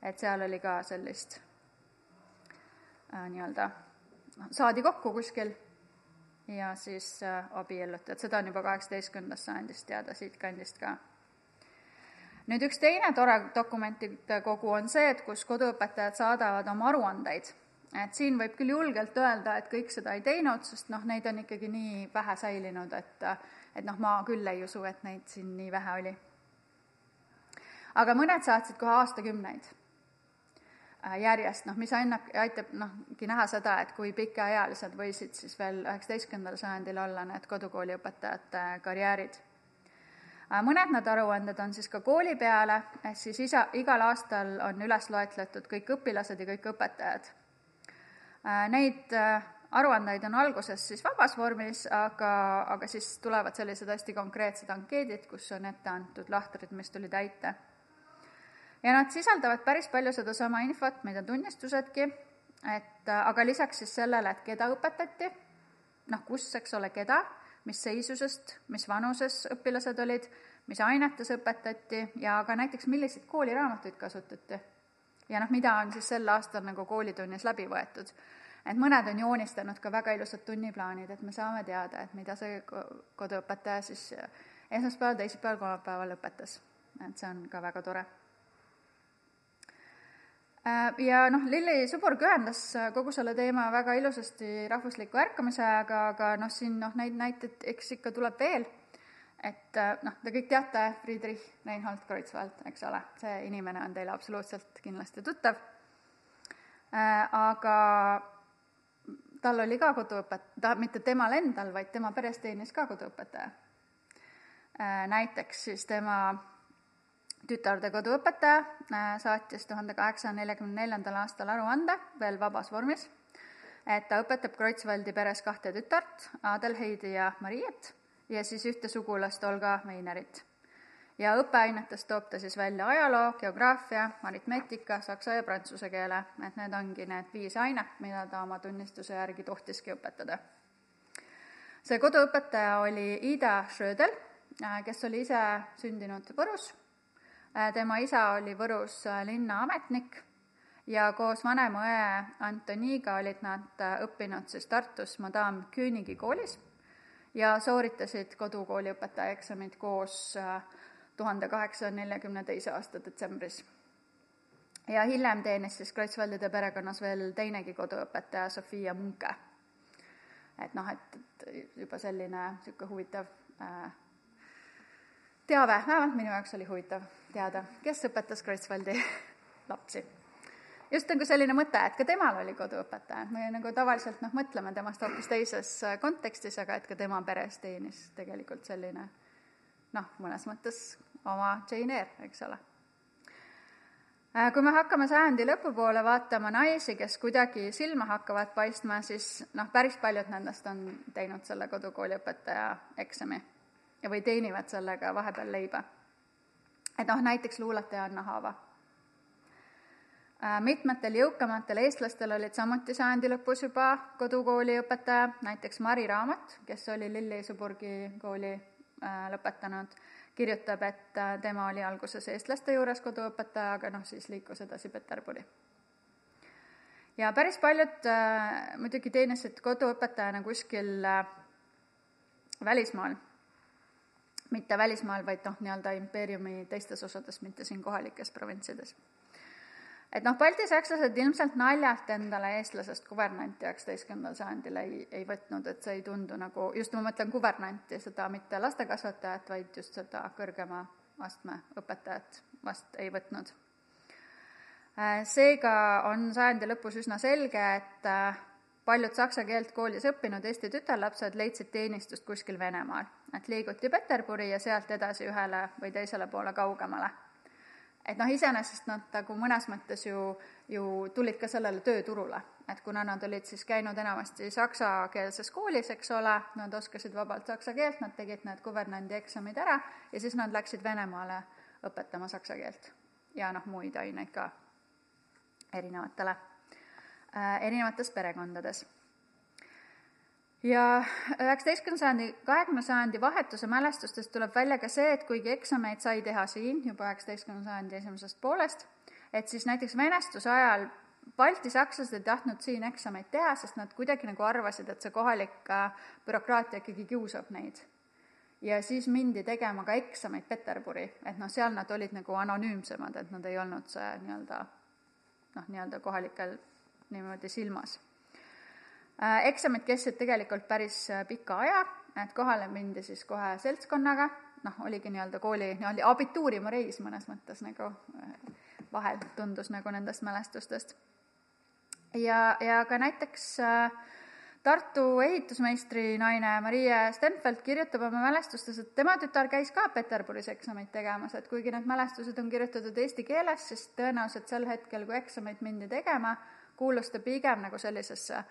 Et seal oli ka sellist äh, nii-öelda, noh, saadi kokku kuskil ja siis äh, abielluti, et seda on juba kaheksateistkümnendast sajandist teada siitkandist ka nüüd üks teine tore dokumentide kogu on see, et kus koduõpetajad saadavad oma aruandeid. et siin võib küll julgelt öelda, et kõik seda ei teinud, sest noh, neid on ikkagi nii vähe säilinud, et et noh, ma küll ei usu, et neid siin nii vähe oli. aga mõned saatsid kohe aastakümneid järjest, noh, mis annab, aitab nohki näha seda, et kui pikaealised võisid siis veel üheksateistkümnendal sajandil olla need kodukooliõpetajate karjäärid Äh, mõned need aruanded on siis ka kooli peale, ehk siis isa, igal aastal on üles loetletud kõik õpilased ja kõik õpetajad. Äh, neid äh, aruandeid on alguses siis vabas vormis, aga, aga siis tulevad sellised hästi konkreetsed ankeedid, kus on ette antud lahtrid, mis tuli täita. Ja nad sisaldavad päris palju sedasama infot, mida tunnistusedki, et aga lisaks siis sellele, et keda õpetati, noh, kus, eks ole, keda mis seisusest, mis vanuses õpilased olid, mis ainetes õpetati ja ka näiteks, milliseid kooliraamatuid kasutati. ja noh, mida on siis sel aastal nagu koolitunnis läbi võetud. et mõned on joonistanud ka väga ilusad tunniplaanid, et me saame teada, et mida see koduõpetaja siis esmaspäeval, teisipäeval, kolmapäeval õpetas. et see on ka väga tore Äh, ja noh, Lilli Suburg ühendas äh, kogu selle teema väga ilusasti rahvusliku ärkamise ajaga, aga noh, siin noh, neid näiteid eks ikka tuleb veel, et äh, noh, te kõik teate Friedrich Reinhold Kreutzwald, eks ole, see inimene on teile absoluutselt kindlasti tuttav, aga tal oli ka koduõpet-, ta, mitte temal endal, vaid tema peres teenis ka koduõpetaja. näiteks siis tema tütarde koduõpetaja äh, saatis tuhande kaheksasaja neljakümne neljandal aastal aruande veel vabas vormis, et ta õpetab Kreutzwaldi peres kahte tütart, Adelheidi ja Mariet, ja siis ühte sugulast, Olga Meinerit. ja õppeainetest toob ta siis välja ajaloo, geograafia, aritmeetika, saksa ja prantsuse keele, et need ongi need viis ainet, mida ta oma tunnistuse järgi tohtiski õpetada. see koduõpetaja oli Ida Schrödel, äh, kes oli ise sündinud Võrus tema isa oli Võrus äh, linnaametnik ja koos vanema õe Antoniga olid nad äh, õppinud siis Tartus Madame Küünigi koolis ja sooritasid kodukooli õpetaja eksamid koos tuhande kaheksasaja neljakümne teise aasta detsembris. ja hiljem teenis siis Kreutzwaldide perekonnas veel teinegi koduõpetaja, Sofia Munke. et noh, et, et juba selline niisugune huvitav äh, teave, vähemalt minu jaoks oli huvitav teada, kes õpetas Kreutzwaldi (laughs) lapsi. just nagu selline mõte, et ka temal oli koduõpetaja, et me nagu tavaliselt noh, mõtleme temast hoopis teises äh, kontekstis, aga et ka tema peres teenis tegelikult selline noh, mõnes mõttes oma Jane Eyre, eks ole. Äh, kui me hakkame sajandi lõpupoole vaatama naisi, kes kuidagi silma hakkavad paistma, siis noh, päris paljud nendest on teinud selle kodukooli õpetaja eksami ja või teenivad sellega vahepeal leiba et noh, näiteks luuletaja Anna Haava. Äh, mitmetel jõukamatel eestlastel olid samuti sajandi lõpus juba kodukooli õpetaja, näiteks Mari Raamat, kes oli Lilli Suburgi kooli äh, lõpetanud, kirjutab, et äh, tema oli alguses eestlaste juures koduõpetaja, aga noh, siis liikus edasi Peterburi. ja päris paljud muidugi teenisid koduõpetajana kuskil välismaal mitte välismaal, vaid noh, nii-öelda impeeriumi teistes osades, mitte siin kohalikes provintsides. et noh, baltisakslased ilmselt naljalt endale eestlasest kuvernanti üheksateistkümnendal sajandil ei, ei võtnud, et see ei tundu nagu, just ma mõtlen kuvernanti, seda mitte lastekasvatajat, vaid just seda kõrgema astme õpetajat vast ei võtnud. Äh, seega on sajandi lõpus üsna selge, et äh, paljud saksa keelt koolis õppinud Eesti tütarlapsed leidsid teenistust kuskil Venemaal, et liiguti Peterburi ja sealt edasi ühele või teisele poole kaugemale. Et noh, iseenesest nad nagu mõnes mõttes ju, ju tulid ka sellele tööturule, et kuna nad olid siis käinud enamasti saksakeelses koolis, eks ole, nad oskasid vabalt saksa keelt, nad tegid need kuvernandi eksamid ära ja siis nad läksid Venemaale õpetama saksa keelt. Ja noh, muid aineid ka erinevatele erinevates perekondades ja üheksateistkümnenda sajandi, kahekümne sajandi vahetuse mälestustest tuleb välja ka see, et kuigi eksameid sai teha siin juba üheksateistkümnenda sajandi esimesest poolest, et siis näiteks venestuse ajal baltisakslased ei tahtnud siin eksameid teha, sest nad kuidagi nagu arvasid, et see kohalik äh, bürokraatia ikkagi kiusab neid. ja siis mindi tegema ka eksameid Peterburi, et noh, seal nad olid nagu anonüümsemad, et nad ei olnud see nii-öelda noh, nii-öelda kohalikel niimoodi silmas Äh, eksamid kestsid tegelikult päris äh, pika aja, et kohale mindi siis kohe seltskonnaga, noh, oligi nii-öelda kooli nii-öelda abituuriumireis mõnes mõttes nagu äh, vahel tundus nagu nendest mälestustest. ja, ja ka näiteks Tartu ehitusmeistri naine Marie Stenfeld kirjutab oma mälestustes, et tema tütar käis ka Peterburis eksameid tegemas, et kuigi need mälestused on kirjutatud eesti keeles, siis tõenäoliselt sel hetkel, kui eksameid mindi tegema, kuulus ta pigem nagu sellisesse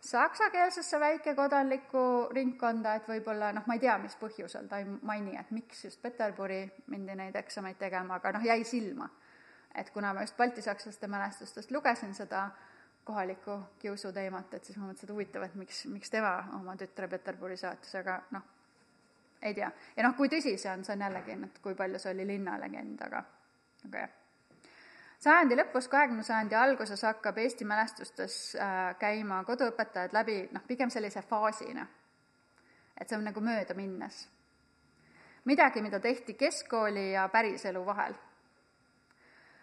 saksakeelsesse väikekodanlikku ringkonda, et võib-olla noh, ma ei tea, mis põhjusel, ta ei maini, et miks just Peterburi mindi neid eksameid tegema, aga noh, jäi silma. et kuna ma just baltisakslaste mälestustest lugesin seda kohalikku kiusuteemat, et siis ma mõtlesin, et huvitav, et miks, miks tema oma tütre Peterburi saatis, aga noh, ei tea. ja noh, kui tõsi see on, see on jällegi, et kui palju see oli linnalegend, aga, aga jah sajandi lõpus, kahekümne sajandi alguses hakkab Eesti mälestustes äh, käima koduõpetajad läbi noh, pigem sellise faasina. et see on nagu möödaminnes. midagi, mida tehti keskkooli ja päriselu vahel.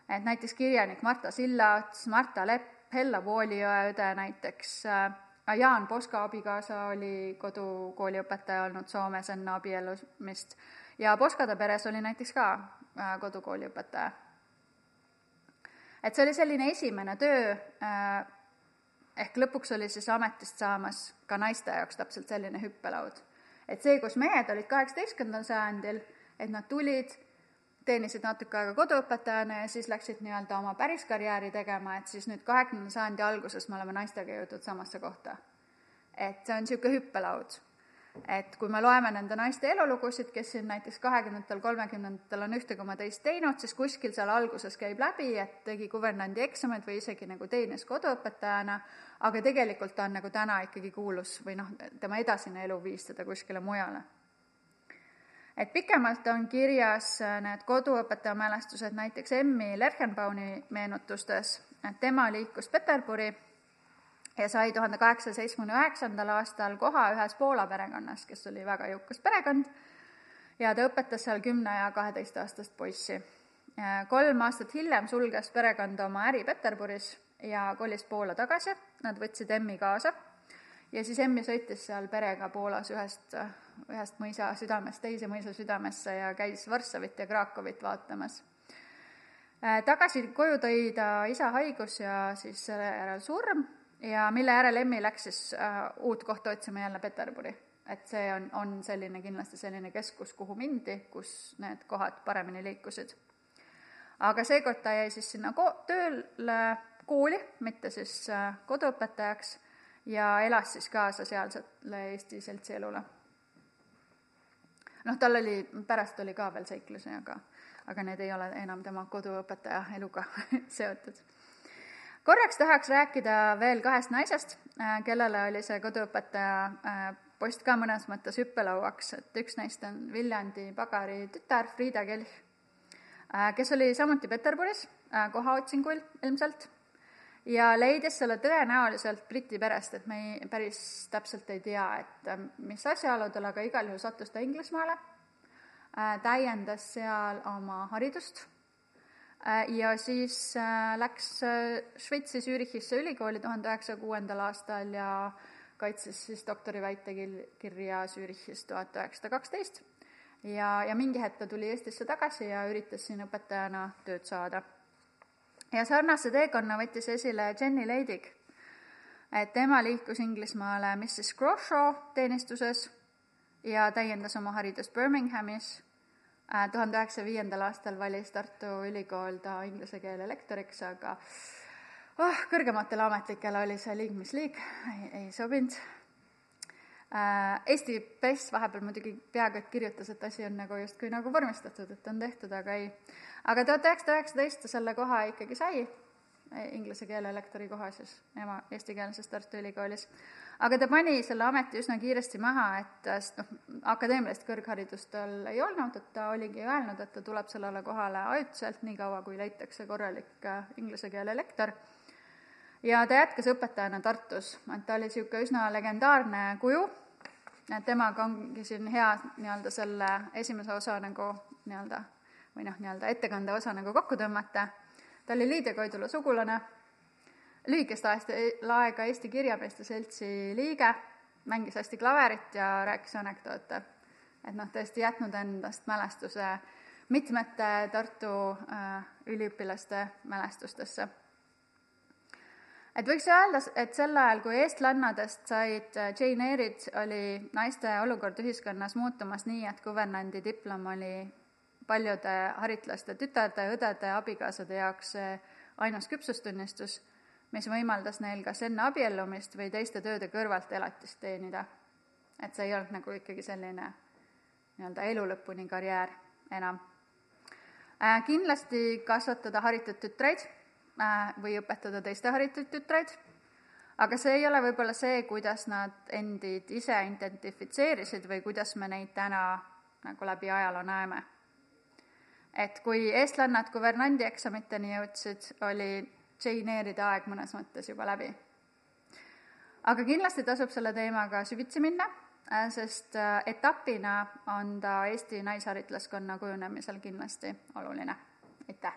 et näiteks kirjanik Marta Sillaots, Marta Lepp, Hella Vooliõe õde näiteks äh,, Jaan Poska abikaasa oli kodukooliõpetaja olnud Soomes enne abiellumist ja Poskade peres oli näiteks ka äh, kodukooliõpetaja et see oli selline esimene töö, äh, ehk lõpuks oli siis ametist saamas ka naiste jaoks täpselt selline hüppelaud. et see, kus mehed olid kaheksateistkümnendal sajandil, et nad tulid, teenisid natuke aega koduõpetajana ja siis läksid nii-öelda oma päris karjääri tegema, et siis nüüd kahekümnenda sajandi alguses me oleme naistega jõudnud samasse kohta. et see on niisugune hüppelaud et kui me loeme nende naiste elulugusid, kes siin näiteks kahekümnendatel, kolmekümnendatel on ühte koma teist teinud, siis kuskil seal alguses käib läbi, et tegi kuvernandi eksamid või isegi nagu teenis koduõpetajana, aga tegelikult ta on nagu täna ikkagi kuulus või noh, tema edasine elu viis teda kuskile mujale. et pikemalt on kirjas need koduõpetaja mälestused näiteks Emmi Lerchenbauni meenutustes, et tema liikus Peterburi ja sai tuhande kaheksasaja seitsmekümne üheksandal aastal koha ühes Poola perekonnas, kes oli väga jõukas perekond, ja ta õpetas seal kümne- ja kaheteistaastast poissi. kolm aastat hiljem sulges perekond oma äri Peterburis ja kolis Poola tagasi, nad võtsid Emmi kaasa ja siis Emmi sõitis seal perega Poolas ühest, ühest mõisa südamest teise mõisa südamesse ja käis Varssavit ja Krakowit vaatamas. Tagasi koju tõi ta isa haigus ja siis selle järel surm ja mille järel Emmi läks siis äh, uut kohta otsima jälle Peterburi. et see on, on selline, kindlasti selline keskus, kuhu mindi, kus need kohad paremini liikusid. aga seekord ta jäi siis sinna ko-, tööle kooli, mitte siis äh, koduõpetajaks, ja elas siis kaasa sealsele Eesti seltsielule. noh, tal oli, pärast oli ka veel seiklusi, aga, aga need ei ole enam tema koduõpetaja eluga (laughs) seotud korraks tahaks rääkida veel kahest naisest, äh, kellele oli see koduõpetaja äh, post ka mõnes mõttes hüppelauaks, et üks neist on Viljandi pagari tütar Frieda Kelch, äh, kes oli samuti Peterburis kohaotsingul ilmselt ja leidis selle tõenäoliselt Briti perest, et me ei, päris täpselt ei tea, et mis asjaoludel, aga igal juhul sattus ta Inglismaale, täiendas seal oma haridust ja siis äh, läks äh, Šveitsi Zürichisse ülikooli tuhande üheksasaja kuuendal aastal ja kaitses siis doktoriväitekirja Zürichis tuhat üheksasada kaksteist. ja, ja mingi hetk ta tuli Eestisse tagasi ja üritas siin õpetajana tööd saada. ja sarnase teekonna võttis esile Jenny Leidig, et tema liikus Inglismaale Mrs Croshaw teenistuses ja täiendas oma haridust Birminghamis Äh, tuhande üheksasaja viiendal aastal valis Tartu Ülikool ta inglise keele lektoriks, aga oh, kõrgematele ametlikele oli see liig mis liig, ei, ei sobinud. Äh, Eesti Press vahepeal muidugi peaaegu et kirjutas, et asi on nagu justkui nagu vormistatud, et on tehtud, aga ei. aga tuhat üheksasada üheksateist ta selle koha ikkagi sai, inglise keele lektori koha siis ema eestikeelses Tartu Ülikoolis aga ta pani selle ameti üsna kiiresti maha, et sest noh, akadeemilist kõrgharidust tal ei olnud, et ta oligi öelnud, et ta tuleb sellele kohale ajutiselt, niikaua kui leitakse korralik äh, inglise keele lektor. ja ta jätkas õpetajana Tartus, et ta oli niisugune üsna legendaarne kuju, temaga ongi siin hea nii-öelda selle esimese osa nagu nii-öelda või noh, nii-öelda ettekande osa nagu kokku tõmmata, ta oli Lydia Koidula sugulane lühikest aega Eesti Kirjameeste Seltsi liige, mängis hästi klaverit ja rääkis anekdoote. et noh, tõesti jätnud endast mälestuse mitmete Tartu äh, üliõpilaste mälestustesse. et võiks öelda, et sel ajal, kui eestlannadest said äh, Jane Eyre'id, oli naiste olukord ühiskonnas muutumas nii, et kuvernandi diplom oli paljude haritlaste tütarde, õdede, abikaasade jaoks ainus küpsustunnistus mis võimaldas neil kas enne abiellumist või teiste tööde kõrvalt elatist teenida. et see ei olnud nagu ikkagi selline nii-öelda elu lõpuni karjäär enam äh,. Kindlasti kasvatada haritud tütreid äh, või õpetada teiste haritud tütreid, aga see ei ole võib-olla see, kuidas nad endid ise identifitseerisid või kuidas me neid täna nagu läbi ajaloo näeme. et kui eestlannad guvernandi eksamiteni jõudsid, oli Eyre'ide aeg mõnes mõttes juba läbi. aga kindlasti tasub selle teemaga süvitsi minna, äh, sest äh, etapina on ta Eesti naisharitlaskonna kujunemisel kindlasti oluline. aitäh!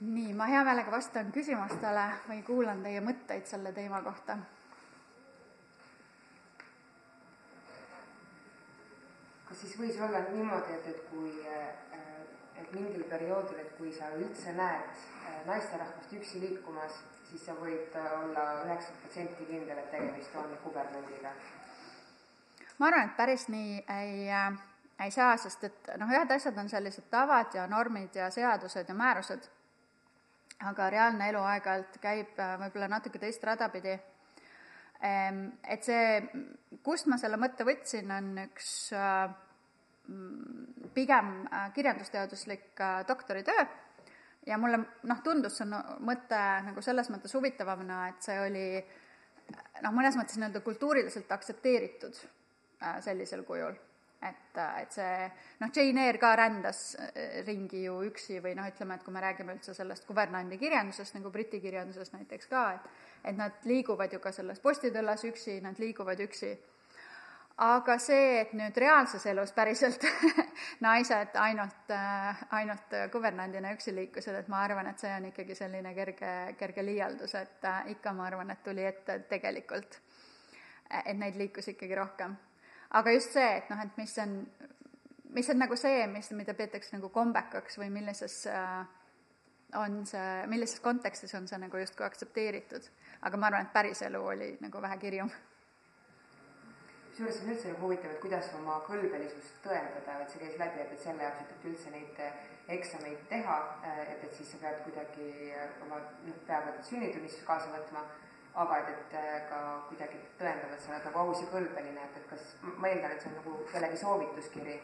nii, ma hea meelega vastan küsimustele või kuulan teie mõtteid selle teema kohta siis võis olla niimoodi, et, et kui, äh, et mingil perioodil, et kui sa üldse näed äh, naisterahvast üksi liikumas, siis sa võid äh, olla üheksakümmend protsenti kindel, et tegemist on kubernandiga? ma arvan, et päris nii ei äh, ei saa, sest et noh, ühed asjad on sellised tavad ja normid ja seadused ja määrused, aga reaalne elu aeg-ajalt käib võib-olla natuke teist rada pidi. Et see, kust ma selle mõtte võtsin, on üks Mm, pigem äh, kirjandusteaduslik äh, doktoritöö ja mulle noh, tundus see mõte nagu selles mõttes huvitavamana, et see oli noh, mõnes mõttes nii-öelda kultuuriliselt aktsepteeritud äh, sellisel kujul. et, et see noh, Jane Eyre ka rändas ringi ju üksi või noh, ütleme, et kui me räägime üldse sellest kuvernandi kirjandusest, nagu Briti kirjanduses näiteks ka, et et nad liiguvad ju ka selles postitõllas üksi, nad liiguvad üksi aga see, et nüüd reaalses elus päriselt (laughs) naised ainult, äh, ainult kuvernandina üksi liikusid, et ma arvan, et see on ikkagi selline kerge, kerge liialdus, et äh, ikka ma arvan, et tuli ette tegelikult, et neid liikus ikkagi rohkem. aga just see, et noh, et mis on, mis on nagu see, mis, mida peetakse nagu kombekaks või millises äh, on see, millises kontekstis on see nagu justkui aktsepteeritud. aga ma arvan, et päriselu oli nagu vähe kirjum kusjuures see on üldse nagu huvitav, et kuidas oma kõlbelisust tõendada, et see käis läbi, et, et selle jaoks, et üldse neid eh, eksameid teha, eh, et, et siis sa pead kuidagi eh, oma noh, peaaegu et sünnitunnistuse kaasa võtma, aga et, et ka kuidagi tõendama, et sa oled nagu aus ja kõlbeline, et, et kas, ma eeldan, et see on nagu kellegi soovituskiri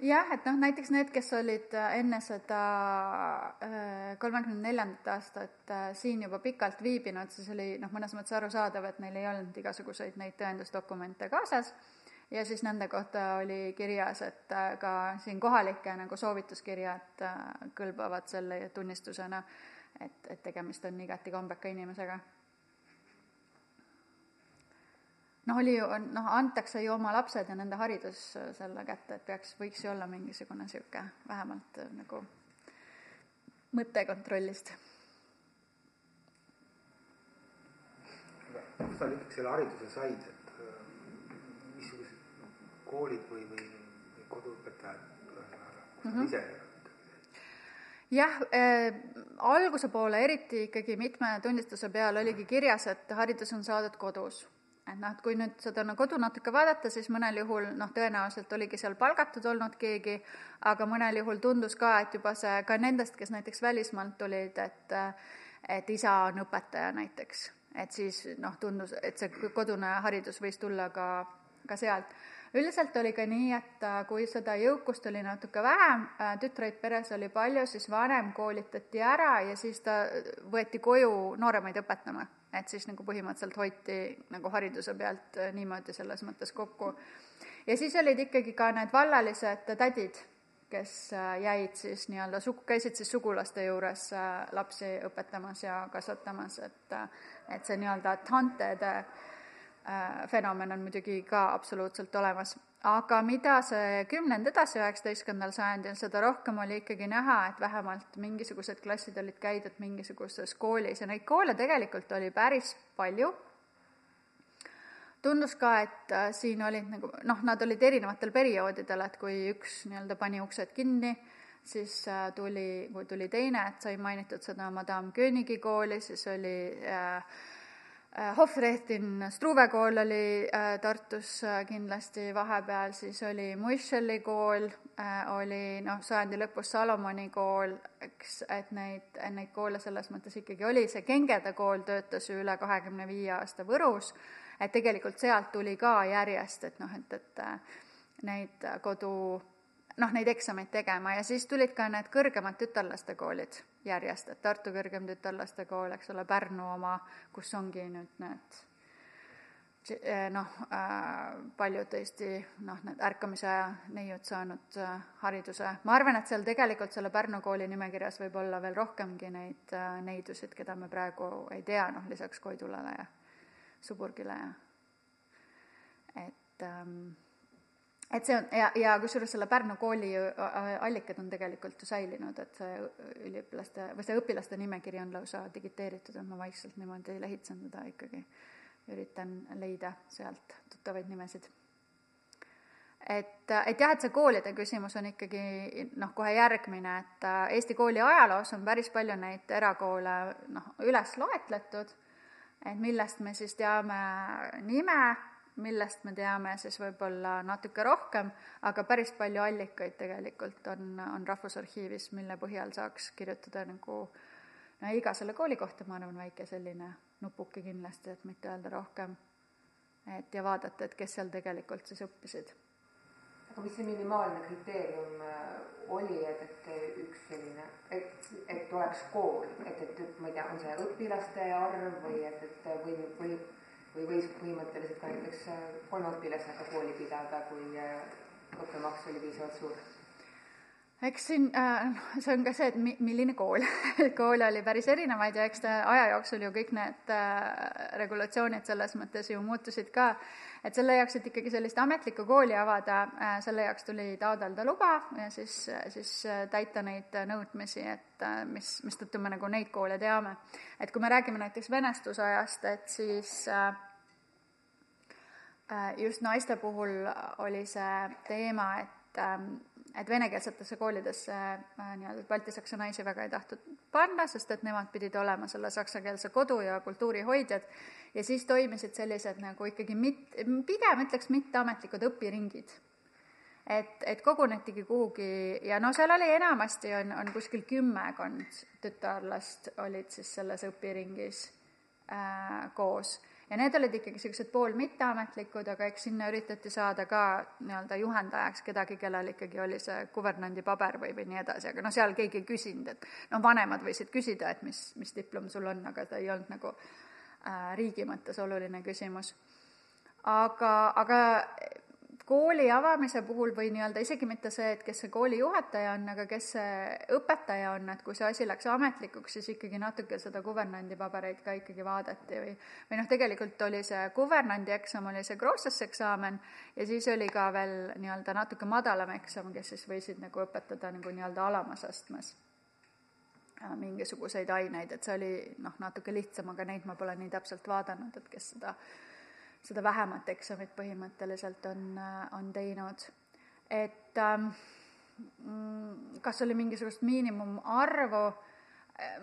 jah, et noh, näiteks need, kes olid äh, enne seda äh, kolmekümne neljandat aastat äh, siin juba pikalt viibinud, siis oli noh, mõnes mõttes arusaadav, et neil ei olnud igasuguseid neid tõendusdokumente kaasas. Ja siis nende kohta oli kirjas, et ka siin kohalike nagu soovituskirjad kõlbavad selle tunnistusena, et, et tegemist on igati kombeka inimesega noh, oli ju, noh, antakse ju oma lapsed ja nende haridus selle kätte, et peaks, võiks ju olla mingisugune niisugune vähemalt nagu mõte kontrollist. kust sa ikkagi selle hariduse said, et äh, missugused koolid või, või, või koduõpetajad, kus sa mm -hmm. ise jah äh,, alguse poole eriti ikkagi mitme tunnistuse peal oligi kirjas, et haridus on saadud kodus. Et noh, et kui nüüd seda no, kodu natuke vaadata, siis mõnel juhul noh, tõenäoliselt oligi seal palgatud olnud keegi, aga mõnel juhul tundus ka, et juba see, ka nendest, kes näiteks välismaalt tulid, et et isa on õpetaja näiteks, et siis noh, tundus, et see kodune haridus võis tulla ka, ka sealt üldiselt oli ka nii, et äh, kui seda jõukust oli natuke vähem, äh, tütreid peres oli palju, siis vanem koolitati ära ja siis ta võeti koju nooremaid õpetama. Et siis nagu põhimõtteliselt hoiti nagu hariduse pealt äh, niimoodi selles mõttes kokku. ja siis olid ikkagi ka need vallalised tädid, kes jäid siis nii-öelda sugu, käisid siis sugulaste juures lapsi õpetamas ja kasvatamas, et et see nii-öelda tantede Äh, fenomen on muidugi ka absoluutselt olemas. Aga mida see kümnend edasi üheksateistkümnendal sajandil, seda rohkem oli ikkagi näha, et vähemalt mingisugused klassid olid käidud mingisuguses koolis ja neid koole tegelikult oli päris palju. tundus ka, et äh, siin olid nagu noh, nad olid erinevatel perioodidel, et kui üks nii-öelda pani uksed kinni, siis äh, tuli, kui tuli teine, et sai mainitud seda Madame Königi kooli, siis oli Äh, Hofrehtin Struve kool oli äh, Tartus äh, kindlasti vahepeal, siis oli Muischeli kool, oli noh, sajandi lõpus Salomoni kool, eks, et neid, neid koole selles mõttes ikkagi oli, see Kengede kool töötas ju üle kahekümne viie aasta Võrus, et tegelikult sealt tuli ka järjest, et noh, et, et neid kodu noh, neid eksameid tegema. Ja siis tulid ka need kõrgemad tütarlastekoolid järjest, et Tartu Kõrgem Tütarlastekool, eks ole, Pärnu oma, kus ongi nüüd need eh, noh äh,, paljud tõesti noh, need ärkamise aja neiud saanud äh, hariduse, ma arvan, et seal tegelikult selle Pärnu kooli nimekirjas võib olla veel rohkemgi neid äh, neidusid, keda me praegu ei tea, noh lisaks Koidulale ja Suburgile ja et ähm, et see on ja, ja kusjuures selle Pärnu kooli allikad on tegelikult ju säilinud, et see üliõpilaste või see õpilaste nimekiri on lausa digiteeritud, et ma vaikselt niimoodi lehitsen teda ikkagi, üritan leida sealt tuttavaid nimesid. et, et jah, et see koolide küsimus on ikkagi noh, kohe järgmine, et Eesti kooli ajaloos on päris palju neid erakoole noh, üles loetletud, et millest me siis teame nime millest me teame siis võib-olla natuke rohkem, aga päris palju allikaid tegelikult on, on Rahvusarhiivis, mille põhjal saaks kirjutada nagu no iga selle kooli kohta, ma arvan, väike selline nupuke kindlasti, et mitte öelda rohkem. et ja vaadata, et kes seal tegelikult siis õppisid. aga mis see minimaalne kriteerium äh, oli, et, et üks selline, et, et oleks kool, et, et ma ei tea, on see õpilaste arv või et, et või, või või võis põhimõtteliselt ka näiteks äh, kolme õpilasega kooli pidada, kui äh, õppemaks oli piisavalt suur? eks siin äh,, see on ka see, et mi-, milline kool (laughs) koole oli päris erinevaid ja eks ta aja jooksul ju kõik need äh, regulatsioonid selles mõttes ju muutusid ka, et selle jaoks, et ikkagi sellist ametlikku kooli avada äh,, selle jaoks tuli taotleda luba ja siis, siis äh, täita neid nõudmisi, et mis, mistõttu me nagu neid koole teame. et kui me räägime näiteks venestusajast, et siis äh just naiste puhul oli see teema, et ähm, et venekeelsetesse koolidesse äh, nii-öelda baltisaksa naisi väga ei tahtnud panna, sest et nemad pidid olema selle saksakeelse kodu ja kultuuri hoidjad ja siis toimisid sellised nagu ikkagi mit-, pigem ütleks mitteametlikud õpiringid. et, et kogunetigi kuhugi ja no seal oli enamasti, on, on kuskil kümmekond tütarlast olid siis selles õpiringis äh, koos ja need olid ikkagi niisugused pool mitteametlikud, aga eks sinna üritati saada ka nii-öelda juhendajaks kedagi, kellel ikkagi oli see kuvernandi paber või, või nii edasi, aga noh, seal keegi ei küsinud, et noh, vanemad võisid küsida, et mis, mis diplom sul on, aga ta ei olnud nagu äh, riigi mõttes oluline küsimus. aga, aga kooli avamise puhul või nii-öelda isegi mitte see, et kes see kooli juhataja on, aga kes see õpetaja on, et kui see asi läks ametlikuks, siis ikkagi natuke seda kuvernandi pabereid ka ikkagi vaadati või või noh, tegelikult oli see kuvernandi eksam, oli see Grossesse eksamen ja siis oli ka veel nii-öelda natuke madalam eksam, kes siis võisid nagu õpetada nagu nii-öelda alamas astmes äh, mingisuguseid aineid, et see oli noh, natuke lihtsam, aga neid ma pole nii täpselt vaadanud, et kes seda seda vähemat eksamit põhimõtteliselt on, on teinud. et ähm, mm, kas oli mingisugust miinimumarvu,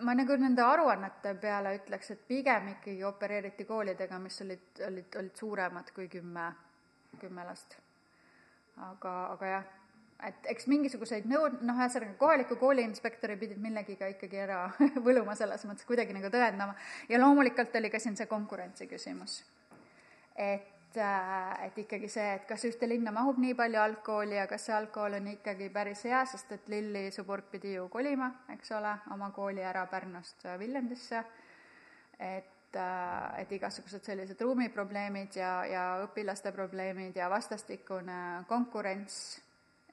ma nagu nende aruannete peale ütleks, et pigem ikkagi opereeriti koolidega, mis olid, olid, olid suuremad kui kümme, kümme last. aga, aga jah, et eks mingisuguseid nõud-, noh, ühesõnaga kohaliku kooli inspektori pidid millegiga ikkagi ära (laughs) võluma, selles mõttes kuidagi nagu tõendama ja loomulikult oli ka siin see konkurentsi küsimus et, äh, et ikkagi see, et kas ühte linna mahub nii palju algkooli ja kas see algkool on ikkagi päris hea, sest et Lilli Suburg pidi ju kolima, eks ole, oma kooli ära Pärnust Viljandisse, et äh, et igasugused sellised ruumiprobleemid ja, ja õpilaste probleemid ja vastastikune konkurents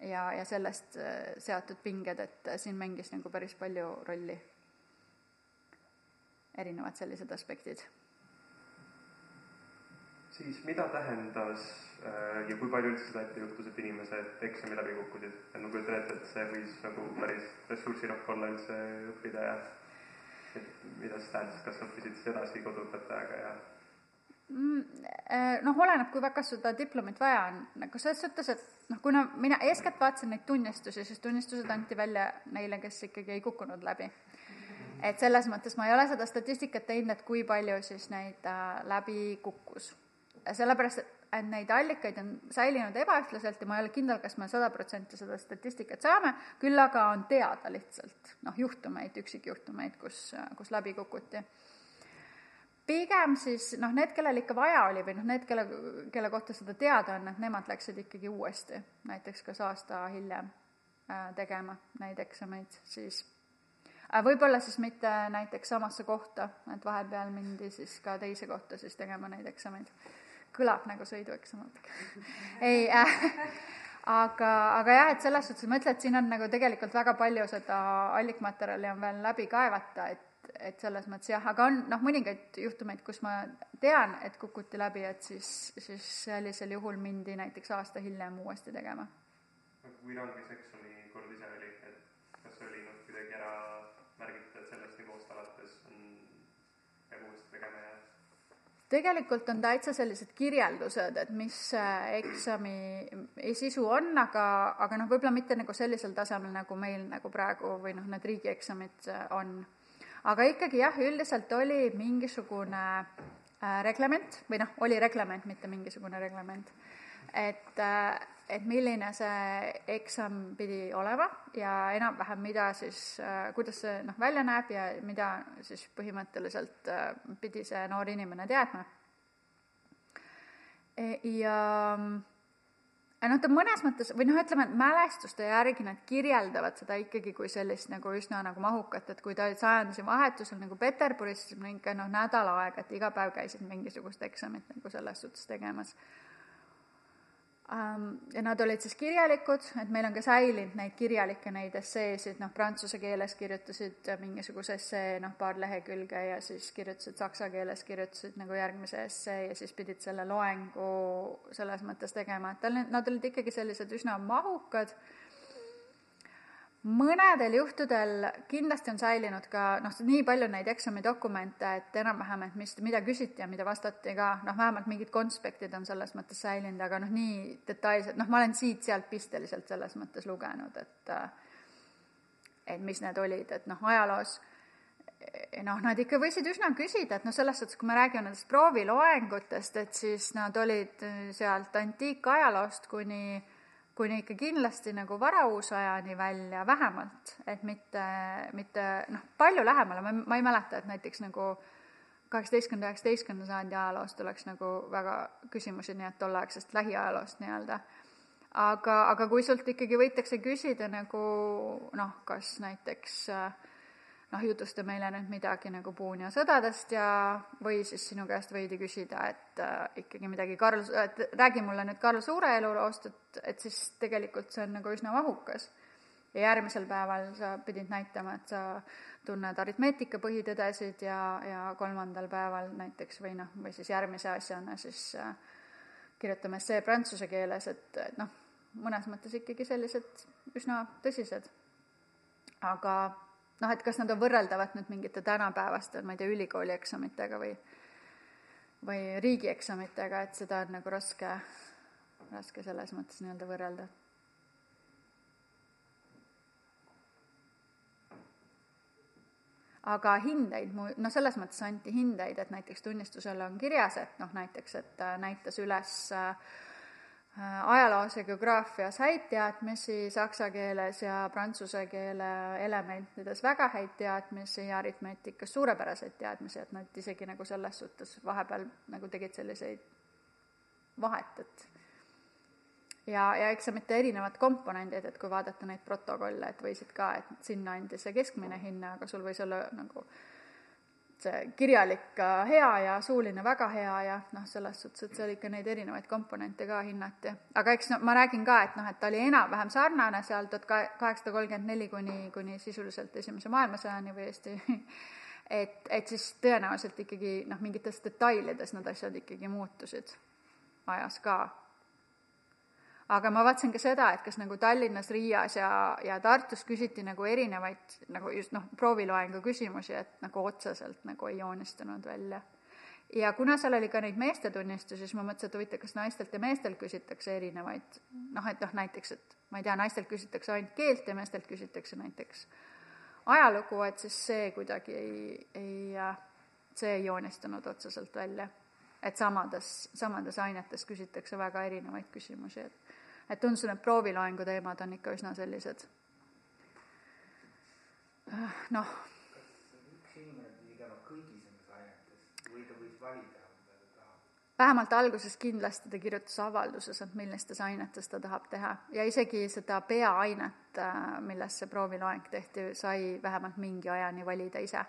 ja, ja sellest äh, seatud pinged, et siin mängis nagu päris palju rolli. Erinevad sellised aspektid siis mida tähendas äh, ja kui palju üldse seda ette juhtus, et inimesed eksami läbi kukkusid, et ma kujutan ette, et see võis nagu päris ressursirohke olla üldse õppida ja et mida see tähendas, kas õppisid siis edasi koduõpetajaga ja mm, äh, noh, oleneb, kui väga seda diplomit vaja on, nagu selles suhtes, et noh, kuna mina eeskätt vaatasin neid tunnistusi, siis tunnistused anti välja neile, kes ikkagi ei kukkunud läbi. et selles mõttes ma ei ole seda statistikat teinud, et kui palju siis neid äh, läbi kukkus sellepärast, et neid allikaid on säilinud ebaühtlaselt ja ma ei ole kindel, kas me sada protsenti seda statistikat saame, küll aga on teada lihtsalt noh, juhtumeid, üksikjuhtumeid, kus, kus läbi kukuti. pigem siis noh, need, kellel ikka vaja oli või noh, need, kelle, kelle kohta seda teada on, et nemad läksid ikkagi uuesti, näiteks kas aasta hiljem äh, tegema neid eksameid, siis äh, võib-olla siis mitte näiteks samasse kohta, et vahepeal mindi siis ka teise kohta siis tegema neid eksameid kõlab nagu sõidueksam ei äh,, aga, aga jah, et selles suhtes ma ütlen, et siin on nagu tegelikult väga palju seda allikmaterjali on veel läbi kaevata, et et selles mõttes jah, aga on noh, mõningaid juhtumeid, kus ma tean, et kukuti läbi, et siis, siis sellisel juhul mindi näiteks aasta hiljem uuesti tegema. kui range see eksami kord ise oli, et kas see oli noh, kuidagi ära märgitud, et sellest nivoost alates on, peab uuesti tegema ja tegelikult on täitsa sellised kirjeldused, et mis eksami sisu on, aga, aga noh, võib-olla mitte nagu sellisel tasemel, nagu meil nagu praegu või noh, need riigieksamid on. aga ikkagi jah, üldiselt oli mingisugune äh, reglement või noh, oli reglement, mitte mingisugune reglement, et äh, et milline see eksam pidi olema ja enam-vähem, mida siis, äh, kuidas see noh, välja näeb ja mida siis põhimõtteliselt äh, pidi see noor inimene teadma. E, ja noh, ta mõnes mõttes või noh, ütleme, et mälestuste järgi nad kirjeldavad seda ikkagi kui sellist nagu üsna nagu mahukat, et kui ta oli sajanduse vahetusel nagu Peterburis, siis ikka noh, nädal aega, et iga päev käisid mingisugust eksamit nagu selles suhtes tegemas ja nad olid siis kirjalikud, et meil on ka säilinud neid kirjalikke, neid esseesid, noh, prantsuse keeles kirjutasid mingisuguse essee, noh, paar lehekülge ja siis kirjutasid saksa keeles, kirjutasid nagu järgmise essee ja siis pidid selle loengu selles mõttes tegema, et tal, nad olid ikkagi sellised üsna mahukad mõnedel juhtudel kindlasti on säilinud ka noh, nii palju neid eksamidokumente, et enam-vähem, et mis, mida küsiti ja mida vastati ka, noh, vähemalt mingid konspektid on selles mõttes säilinud, aga noh, nii detailselt, noh, ma olen siit-sealt pisteliselt selles mõttes lugenud, et et mis need olid, et noh, ajaloos noh, nad ikka võisid üsna küsida, et noh, selles suhtes, kui me räägime nendest prooviloengutest, et siis nad olid sealt antiikajaloost kuni kuni ikka kindlasti nagu varauusajani välja vähemalt, et mitte, mitte noh, palju lähemale, ma, ma ei mäleta, et näiteks nagu kaheksateistkümnenda, üheksateistkümnenda sajandi ajaloost oleks nagu väga küsimusi, nii et tolleaegsest lähiajaloost nii-öelda. aga, aga kui sult ikkagi võidakse küsida nagu noh, kas näiteks äh, noh, jutusta meile nüüd midagi nagu Puunia sõdadest ja, või siis sinu käest võidi küsida, et äh, ikkagi midagi Karl, et räägi mulle nüüd Karl Suure eluloost, et, et siis tegelikult see on nagu üsna mahukas. ja järgmisel päeval sa pidid näitama, et sa tunned aritmeetika põhitõdesid ja, ja kolmandal päeval näiteks või noh, või siis järgmise asjana siis äh, kirjutame essee prantsuse keeles, et, et noh, mõnes mõttes ikkagi sellised üsna tõsised. aga noh, et kas nad on võrreldavad nüüd mingite tänapäevaste, ma ei tea, ülikooli eksamitega või või riigieksamitega, et seda on nagu raske, raske selles mõttes nii-öelda võrrelda. aga hindeid mu, noh, selles mõttes anti hindeid, et näiteks tunnistusel on kirjas, et noh, näiteks, et näitas üles äh, Äh, ajaloos ja geograafias häid teadmisi, saksa keeles ja prantsuse keele elementides väga häid teadmisi ja aritmeetikas suurepäraseid teadmisi, et nad isegi nagu selles suhtes vahepeal nagu tegid selliseid vahet, et ja, ja eksamite erinevad komponendid, et kui vaadata neid protokolle, et võisid ka, et sinna andis see keskmine hinne, aga sul võis olla nagu äh, kirjalik hea ja suuline väga hea ja noh, selles suhtes, et seal ikka neid erinevaid komponente ka hinnati. aga eks no ma räägin ka, et noh, et ta oli enam-vähem sarnane seal tuhat kaheksasada kolmkümmend neli kuni, kuni sisuliselt Esimese maailmasõjani või Eesti (laughs) et, et siis tõenäoliselt ikkagi noh, mingites detailides need asjad ikkagi muutusid ajas ka aga ma vaatasin ka seda, et kas nagu Tallinnas, Riias ja, ja Tartus küsiti nagu erinevaid nagu just noh, prooviloengu küsimusi, et nagu otseselt nagu ei joonistunud välja. ja kuna seal oli ka neid meestetunnistusi, siis ma mõtlesin, et huvitav, kas naistelt ja meestelt küsitakse erinevaid noh, et noh, näiteks, et ma ei tea, naistelt küsitakse ainult keelt ja meestelt küsitakse näiteks ajalugu, et siis see kuidagi ei, ei, see ei joonistunud otseselt välja. et samades, samades ainetes küsitakse väga erinevaid küsimusi, et et tundus, et prooviloengu teemad on ikka üsna sellised noh. kas üks inimene pidi käima kõigis nendes ainetes või ta võis valida, mida ta tahab? vähemalt alguses kindlasti ta kirjutas avalduses, et millistes ainetes ta tahab teha ja isegi seda peaainet, äh, milles see prooviloeng tehti, sai vähemalt mingi ajani valida ise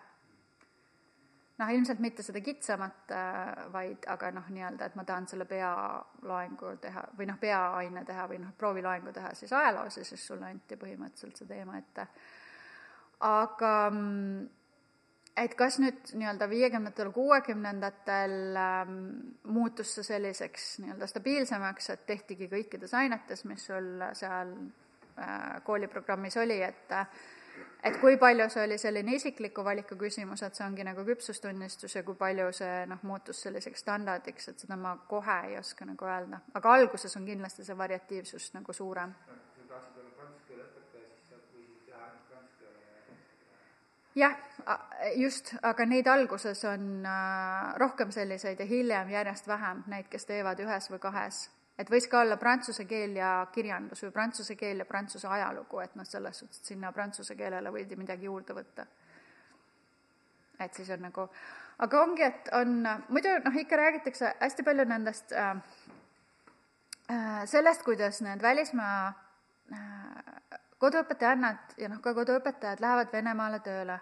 noh, ilmselt mitte seda kitsamat, äh, vaid aga noh, nii-öelda, et ma tahan selle pealoengu teha või noh, peaaine teha või noh, prooviloengu teha siis ajaloos ja siis sulle anti põhimõtteliselt see teema ette. aga mm, et kas nüüd nii-öelda viiekümnendatel, kuuekümnendatel ähm, muutus see selliseks nii-öelda stabiilsemaks, et tehtigi kõikides ainetes, mis sul seal äh, kooliprogrammis oli, et äh, et kui palju see oli selline isikliku valiku küsimus, et see ongi nagu küpsustunnistus ja kui palju see noh, muutus selliseks standardiks, et seda ma kohe ei oska nagu öelda. aga alguses on kindlasti see variatiivsus nagu suurem. jah, just, aga neid alguses on äh, rohkem selliseid ja hiljem järjest vähem neid, kes teevad ühes või kahes et võis ka olla prantsuse keel ja kirjandus või prantsuse keel ja prantsuse ajalugu, et noh, selles suhtes, et sinna prantsuse keelele võidi midagi juurde võtta. et siis on nagu, aga ongi, et on, muidu noh, ikka räägitakse hästi palju nendest äh, äh, sellest, kuidas need välismaa äh, koduõpetajannad ja noh, ka koduõpetajad lähevad Venemaale tööle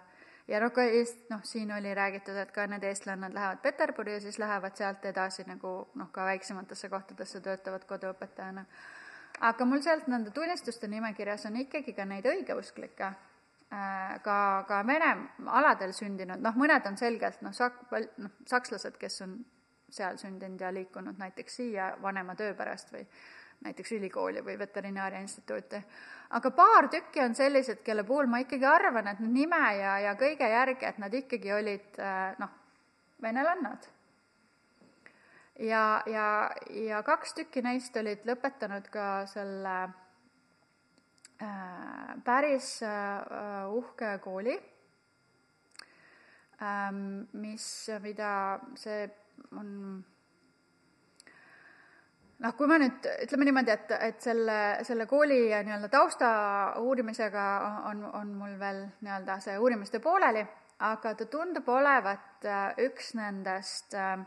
ja noh, ka Eest-, noh, siin oli räägitud, et ka need eestlannad lähevad Peterburi ja siis lähevad sealt edasi nagu noh, ka väiksematesse kohtadesse töötavad koduõpetajana. aga mul sealt nende tunnistuste nimekirjas on ikkagi ka neid õigeusklikke, äh, ka, ka Vene aladel sündinud, noh, mõned on selgelt noh, sak-, noh, sakslased, kes on seal sündinud ja liikunud näiteks siia vanema töö pärast või näiteks ülikooli või Veterinaaria Instituuti. Aga paar tükki on sellised, kelle puhul ma ikkagi arvan, et nime ja, ja kõige järgi, et nad ikkagi olid äh, noh, venelannad. ja, ja, ja kaks tükki neist olid lõpetanud ka selle äh, päris äh, uhke kooli ähm,, mis, mida see on noh, kui ma nüüd ütleme niimoodi, et, et selle, selle kooli nii-öelda tausta uurimisega on, on mul veel nii-öelda see uurimistöö pooleli, aga ta tundub olevat äh, üks nendest äh,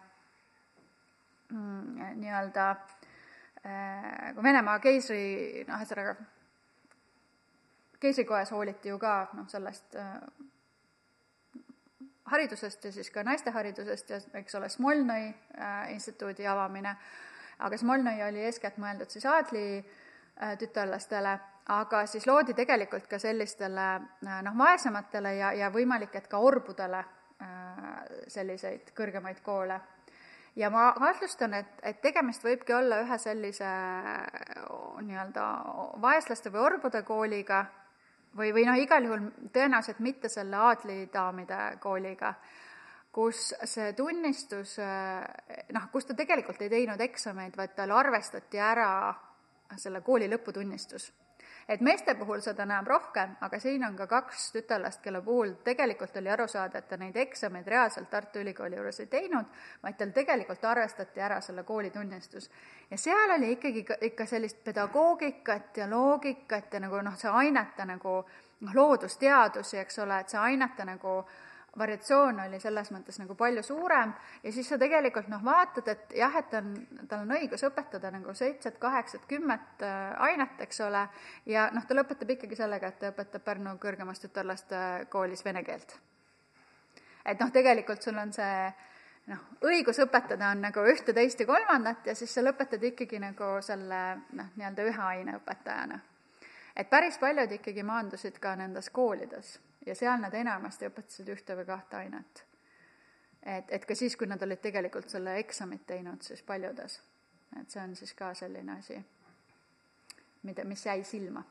mm, nii-öelda äh, kui Venemaa keisri, noh, ühesõnaga keisrikojas hooliti ju ka noh, sellest haridusest ja siis ka naiste haridusest ja eks ole, Smolnõi äh, instituudi avamine, aga Smolnõi oli eeskätt mõeldud siis aadli äh, tütarlastele, aga siis loodi tegelikult ka sellistele äh, noh, vaesematele ja, ja võimalik, et ka orbudele äh, selliseid kõrgemaid koole. Ja ma kahtlustan, et, et tegemist võibki olla ühe sellise nii-öelda vaeslaste või orbude kooliga või, või noh, igal juhul tõenäoliselt mitte selle aadlidaamide kooliga, kus see tunnistus, noh, kus ta tegelikult ei teinud eksameid, vaid tal arvestati ära selle kooli lõputunnistus et meeste puhul seda näeb rohkem, aga siin on ka kaks tütarlast, kelle puhul tegelikult oli aru saada, et ta neid eksameid reaalselt Tartu Ülikooli juures ei teinud, vaid tal tegelikult arvestati ära selle koolitunnistus. ja seal oli ikkagi ikka sellist pedagoogikat ja loogikat ja nagu noh, see ainete nagu noh, loodusteadusi, eks ole, et see ainete nagu äh, variatsioon oli selles mõttes nagu palju suurem ja siis sa tegelikult noh, vaatad, et jah, et on, tal on õigus õpetada nagu seitset, kaheksat, kümmet äh, ainet, eks ole, ja noh, ta lõpetab ikkagi sellega, et ta õpetab Pärnu kõrgemas tütarlaste koolis vene keelt. et noh, tegelikult sul on see noh, õigus õpetada on nagu ühte, teist ja kolmandat ja siis sa lõpetad ikkagi nagu selle noh, nii-öelda ühe aine õpetajana. et päris paljud ikkagi maandusid ka nendes koolides ja seal nad enamasti õpetasid ühte või kahte ainet. et, et ka siis, kui nad olid tegelikult selle eksamit teinud, siis paljudes. et see on siis ka selline asi, mida, mis jäi silma.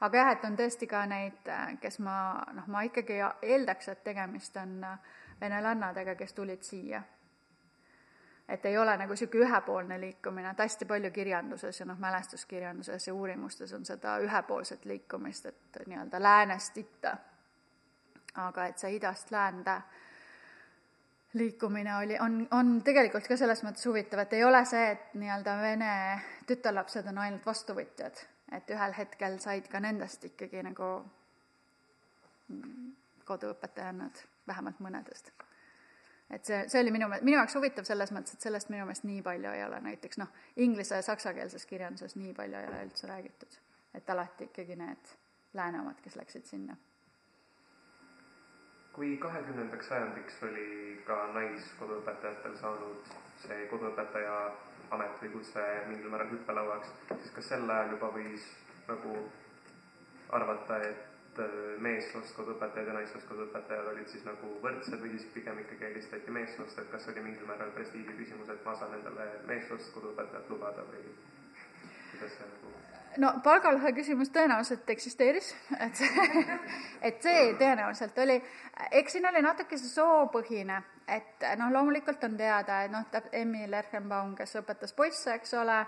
aga jah, et on tõesti ka neid, kes ma, noh, ma ikkagi eeldaks, et tegemist on venelannadega, kes tulid siia et ei ole nagu niisugune ühepoolne liikumine, et hästi palju kirjanduses ja noh, mälestuskirjanduses ja uurimustes on seda ühepoolset liikumist, et nii-öelda läänest itta aga et see idast läände liikumine oli, on, on tegelikult ka selles mõttes huvitav, et ei ole see, et nii-öelda vene tütarlapsed on ainult vastuvõtjad, et ühel hetkel said ka nendest ikkagi nagu koduõpetajannad, vähemalt mõnedest. et see, see oli minu, minu jaoks huvitav selles mõttes, et sellest minu meelest nii palju ei ole, näiteks noh, inglise ja saksakeelses kirjanduses nii palju ei ole üldse räägitud. et alati ikkagi need lääne omad, kes läksid sinna kui kahekümnendaks sajandiks oli ka naiskoduõpetajatel saanud see koduõpetaja amet või kutse mingil määral hüppelauaks, siis kas sel ajal juba võis nagu arvata, et äh, meessoost koduõpetajad ja naissoost koduõpetajad olid siis nagu võrdsed või siis pigem ikkagi eelistati meessoost, et kas oli mingil määral prestiiži küsimus, et ma saan endale meessoost koduõpetajat lubada või kuidas see nagu no palgalõhe küsimus tõenäoliselt eksisteeris, et et see tõenäoliselt oli, eks siin oli natuke see soopõhine, et noh, loomulikult on teada, et noh, Emil Erhenbaum, kes õpetas poisse, eks ole,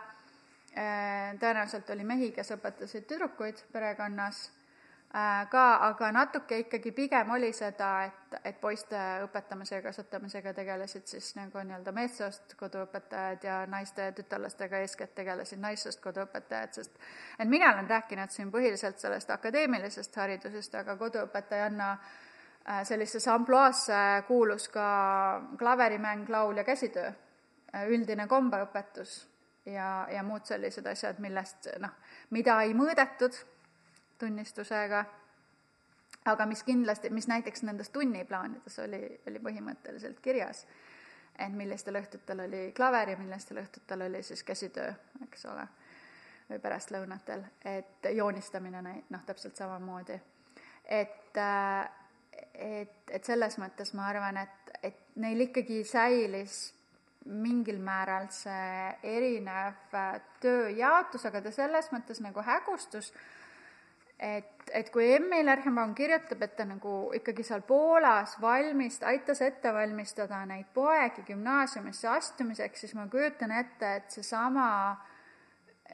eh, tõenäoliselt oli mehi, kes õpetasid tüdrukuid perekonnas ka, aga natuke ikkagi pigem oli seda, et, et poiste õpetamise ja kasvatamisega tegelesid siis nagu nii-öelda meessoost koduõpetajad ja naiste ja tütarlastega eeskätt tegelesid naissoost koduõpetajad, sest et mina olen rääkinud siin põhiliselt sellest akadeemilisest haridusest, aga koduõpetajanna äh, sellisesse ampluaasse kuulus ka klaverimäng, laul ja käsitöö, äh, üldine kombeõpetus ja, ja muud sellised asjad, millest noh, mida ei mõõdetud tunnistusega, aga mis kindlasti, mis näiteks nendes tunniplaanides oli, oli põhimõtteliselt kirjas, et millistel õhtutel oli klaver ja millistel õhtutel oli siis käsitöö, eks ole, või pärastlõunatel, et joonistamine noh, täpselt samamoodi. et, et, et selles mõttes ma arvan, et, et neil ikkagi säilis mingil määral see erinev tööjaotus, aga ta selles mõttes nagu hägustus et, et kui Emmi Lerhenbaum kirjutab, et ta nagu ikkagi seal Poolas valmist-, aitas ette valmistada neid poegi gümnaasiumisse astumiseks, siis ma kujutan ette, et seesama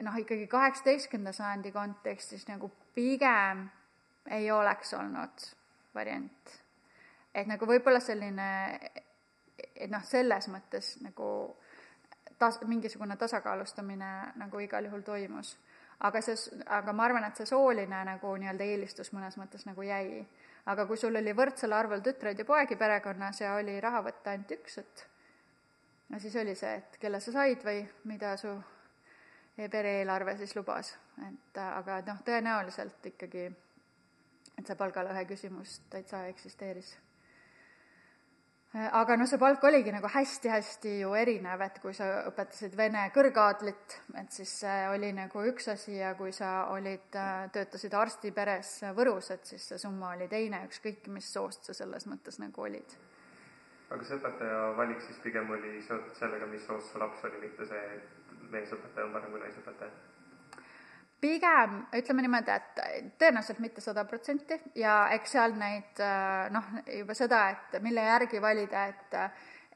noh, ikkagi kaheksateistkümnenda sajandi kontekstis nagu pigem ei oleks olnud variant. et nagu võib-olla selline, et noh, selles mõttes nagu tas-, mingisugune tasakaalustamine nagu igal juhul toimus aga see, aga ma arvan, et see sooline nagu nii-öelda eelistus mõnes mõttes nagu jäi. aga kui sul oli võrdsel arvul tütreid ja poegi perekonnas ja oli raha võtta ainult üks, et no siis oli see, et kelle sa said või mida su pere eelarve siis lubas, et aga noh, tõenäoliselt ikkagi, et see palgalõhe küsimus täitsa eksisteeris. Aga noh, see palk oligi nagu hästi-hästi ju erinev, et kui sa õpetasid vene kõrgaadlit, et siis see oli nagu üks asi ja kui sa olid, töötasid arstiperes Võrus, et siis see summa oli teine, ükskõik mis soost sa selles mõttes nagu olid. aga see õpetaja valik siis pigem oli seotud sellega, mis soost su laps oli, mitte see, et meesõpetaja on parem kui naisõpetaja? Pigem ütleme niimoodi, et tõenäoliselt mitte sada protsenti. Ja eks seal neid noh, juba seda, et mille järgi valida, et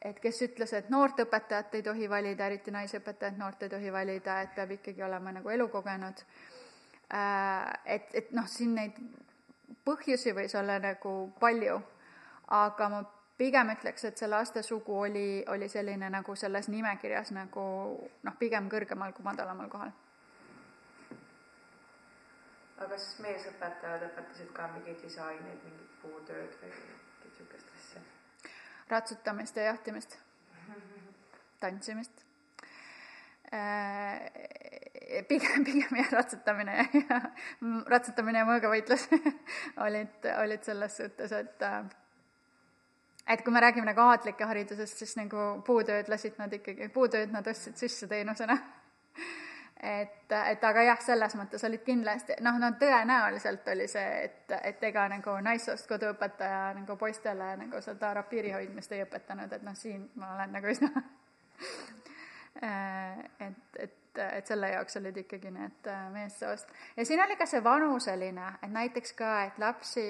et kes ütles, et noort õpetajat ei tohi valida, eriti naisõpetajat noort ei tohi valida, et peab ikkagi olema nagu elukogenud. Et, et noh, siin neid põhjusi võis olla nagu palju, aga ma pigem ütleks, et see lastesugu oli, oli selline nagu selles nimekirjas nagu noh, pigem kõrgemal kui madalamal kohal aga kas meesõpetajad õpetasid ka mingeid lisaaineid, mingit puutööd või mingit niisugust asja? ratsutamist ja jahtimist, tantsimist. Äh, pigem, pigem jah, ratsutamine ja ratsutamine ja mõõgavõitlus (laughs) olid, olid selles suhtes, et äh, et kui me räägime nagu aadlike haridusest, siis nagu puutööd lasid nad ikkagi, puutööd nad ostsid sisse teenusena et, et aga jah, selles mõttes olid kindlasti, noh, no tõenäoliselt oli see, et, et ega nagu naissoost koduõpetaja nagu poistele nagu seda rapiiri hoidmist ei õpetanud, et noh, siin ma olen nagu üsna (laughs) et, et, et selle jaoks olid ikkagi need äh, meessoost. ja siin oli ka see vanuseline, et näiteks ka, et lapsi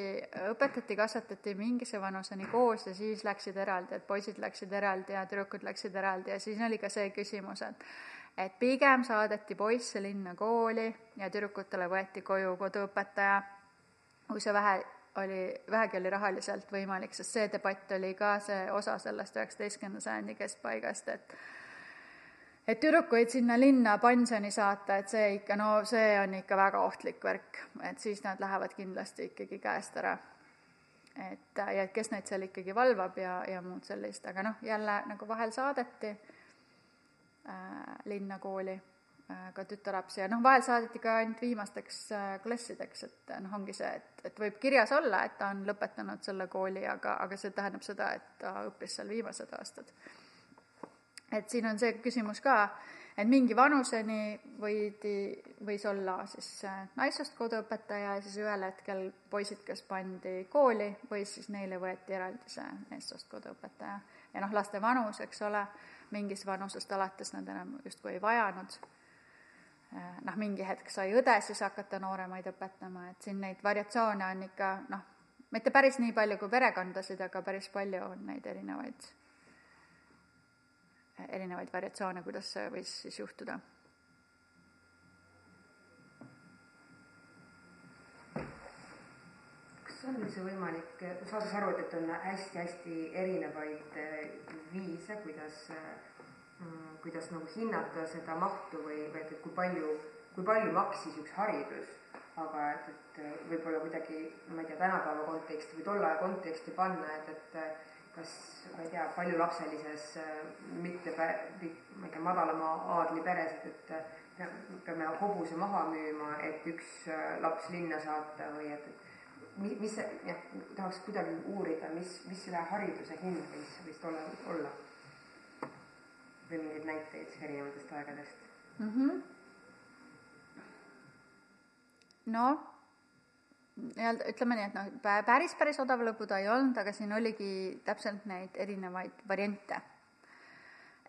õpetati, kasvatati mingise vanuseni koos ja siis läksid eraldi, et poisid läksid eraldi ja tüdrukud läksid eraldi ja siis oli ka see küsimus, et et pigem saadeti poisse linna kooli ja tüdrukutele võeti koju koduõpetaja, kui see vähe oli, vähegi oli rahaliselt võimalik, sest see debatt oli ka see osa sellest üheksateistkümnenda sajandi keskpaigast, et et tüdrukuid sinna linna pensioni saata, et see ikka, no see on ikka väga ohtlik värk, et siis nad lähevad kindlasti ikkagi käest ära. et ja et kes neid seal ikkagi valvab ja, ja muud sellist, aga noh, jälle nagu vahel saadeti Äh, linna kooli äh, ka tütarlapsi ja noh, vahel saadeti ka ainult viimasteks äh, klassideks, et noh, ongi see, et, et võib kirjas olla, et ta on lõpetanud selle kooli, aga, aga see tähendab seda, et ta õppis seal viimased aastad. et siin on see küsimus ka, et mingi vanuseni võidi, võis olla siis naissoost koduõpetaja ja siis ühel hetkel poisid, kes pandi kooli, või siis neile võeti eraldi see meessoost koduõpetaja. ja noh, laste vanus, eks ole mingist vanusest alates nad enam justkui ei vajanud. Eh, noh, mingi hetk sai õde siis hakata nooremaid õpetama, et siin neid variatsioone on ikka noh, mitte päris nii palju kui perekondasid, aga päris palju on neid erinevaid, erinevaid variatsioone, kuidas see võis siis juhtuda. On üldse võimalik, saades aru, et, et on hästi-hästi erinevaid eh, viise, kuidas, mm, kuidas nagu hinnata seda mahtu või, või et, et kui palju, kui palju maksis üks haridus, aga et, et eh, võib-olla kuidagi, ma ei tea, tänapäeva konteksti või tolle aja konteksti panna, et, et kas, ma ei tea, paljulapselises mitte, ma ei tea, madalama aadli peres, et, et peame hobuse maha müüma, et üks laps linna saata või et, et mi-, mis see, jah, tahaks kuidagi uurida, mis, mis selle hariduse hind võis, võis tollal olla? või mingeid näiteid erinevatest aegadest mm? -hmm. noh, nii-öelda ütleme nii, et noh, päris, päris odav lõbu ta ei olnud, aga siin oligi täpselt neid erinevaid variante.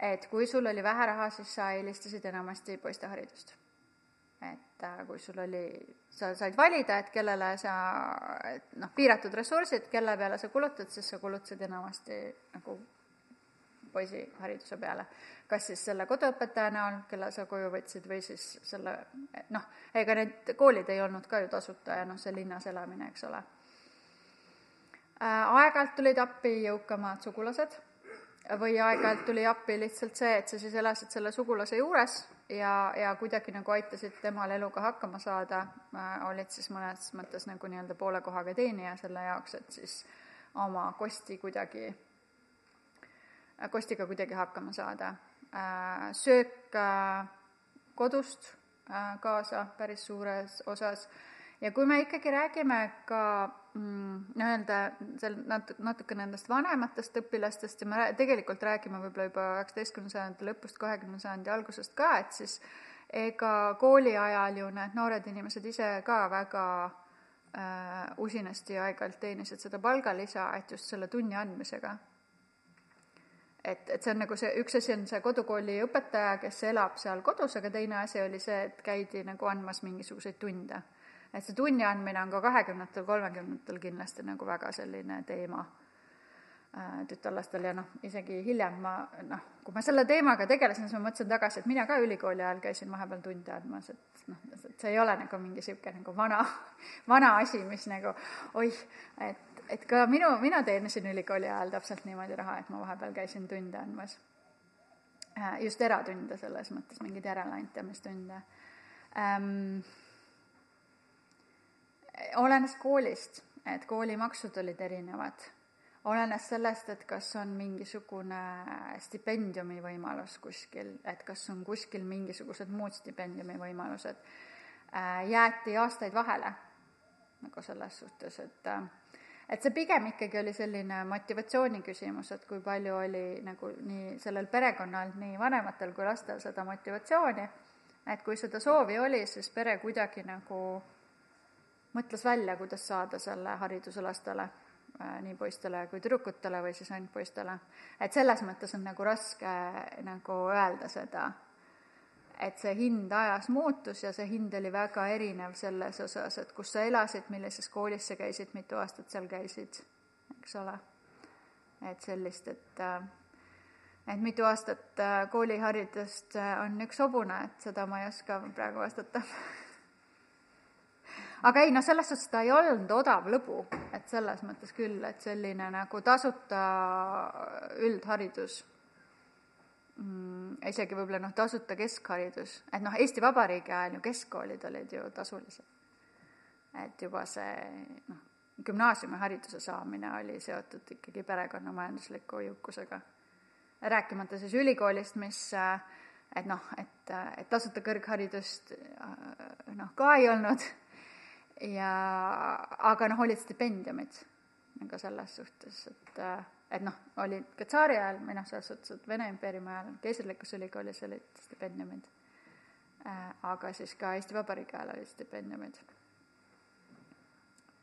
et kui sul oli vähe raha, siis sa eelistasid enamasti poisteharidust et äh, kui sul oli, sa said valida, et kellele sa, et noh, piiratud ressursid, kelle peale sa kulutad, siis sa kulutasid enamasti nagu poisihariduse peale. kas siis selle koduõpetaja näol, kelle sa koju võtsid, või siis selle noh, ega need koolid ei olnud ka ju tasuta ja noh, see linnas elamine, eks ole. Äh, aeg-ajalt tulid appi jõukamad sugulased või aeg-ajalt tuli appi lihtsalt see, et sa siis elasid selle sugulase juures ja, ja kuidagi nagu aitasid temal eluga hakkama saada äh,, olid siis mõnes mõttes nagu nii-öelda poole kohaga teenija selle jaoks, et siis oma kosti kuidagi kostiga kuidagi hakkama saada äh,. söök äh, kodust äh, kaasa päris suures osas ja kui me ikkagi räägime ka mm, nii-öelda seal nat-, natuke nendest vanematest õpilastest ja me rää-, tegelikult räägime võib-olla juba üheksateistkümnenda sajandi lõpust, kahekümnenda sajandi algusest ka, et siis ega kooli ajal ju need noored inimesed ise ka väga äh, usinasti ja aeg-ajalt teenisid seda palgalisa, et just selle tunni andmisega et, et see on nagu see, üks asi on see kodukooli õpetaja, kes elab seal kodus, aga teine asi oli see, et käidi nagu andmas mingisuguseid tunde. et see tunni andmine on ka kahekümnendatel, kolmekümnendatel kindlasti nagu väga selline teema äh, tütarlastel ja noh, isegi hiljem ma noh, kui ma selle teemaga tegelesin, siis ma mõtlesin tagasi, et mina ka ülikooli ajal käisin vahepeal tunde andmas, et noh, et see ei ole nagu mingi niisugune nagu vana, (laughs) vana asi, mis nagu oih, et et ka minu, mina teenisin ülikooli ajal täpselt niimoodi raha, et ma vahepeal käisin tunde andmas. Äh, just eratunde selles mõttes, mingeid järeleaitamistunde ähm,. olenes koolist, et koolimaksud olid erinevad. olenes sellest, et kas on mingisugune stipendiumi võimalus kuskil, et kas on kuskil mingisugused muud stipendiumi võimalused äh,. jäeti aastaid vahele nagu selles suhtes, et äh, et see pigem ikkagi oli selline motivatsiooni küsimus, et kui palju oli nagu nii sellel perekonnal, nii vanematel kui lastel seda motivatsiooni, et kui seda soovi oli, siis pere kuidagi nagu mõtles välja, kuidas saada selle hariduse lastele, äh, nii poistele kui tüdrukutele või siis ainult poistele. et selles mõttes on nagu raske nagu öelda seda et see hind ajas muutus ja see hind oli väga erinev selles osas, et kus sa elasid, millises koolis sa käisid, mitu aastat seal käisid, eks ole. et sellist, et et mitu aastat äh, kooliharidust äh, on üks hobune, et seda ma ei oska praegu vastata (laughs) aga ei, noh, selles suhtes ta ei olnud odav lõbu, et selles mõttes küll, et selline nagu tasuta üldharidus mm, isegi võib-olla noh, tasuta keskharidus, et noh, Eesti Vabariigi ajal ju keskkoolid olid ju tasulised. et juba see noh, gümnaasiumihariduse saamine oli seotud ikkagi perekonna majandusliku jõukusega. rääkimata siis ülikoolist, mis et noh, et, et tasuta kõrgharidust noh, ka ei olnud ja aga noh, olid stipendiumid nagu selles suhtes, et et noh, olid ka tsaari ajal või noh, selles suhtes, et Vene impeeriumi ajal keisrilikus ülikoolis olid stipendiumid äh,, aga siis ka Eesti Vabariigi ajal olid stipendiumid.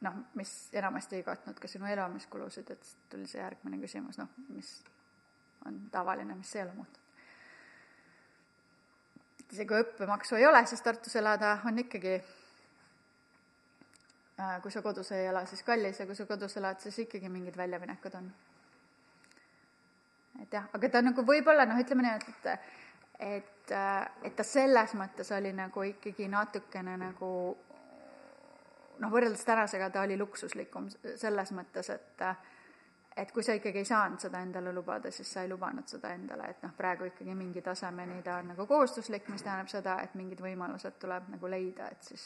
noh, mis enamasti ei katnud ka sinu elamiskulusid, et tuli see järgmine küsimus, noh, mis on tavaline, mis ei ole muutunud. isegi kui õppemaksu ei ole, siis Tartus elada on ikkagi äh, kui sa kodus ei ela, siis kallis ja kui sa kodus elad, siis ikkagi mingid väljaminekud on et jah, aga ta nagu võib-olla noh, ütleme nii, et, et, et ta selles mõttes oli nagu ikkagi natukene nagu noh, võrreldes tänasega ta oli luksuslikum selles mõttes, et et kui sa ikkagi ei saanud seda endale lubada, siis sa ei lubanud seda endale, et noh, praegu ikkagi mingi tasemeni ta on nagu kohustuslik, mis tähendab seda, et mingid võimalused tuleb nagu leida, et siis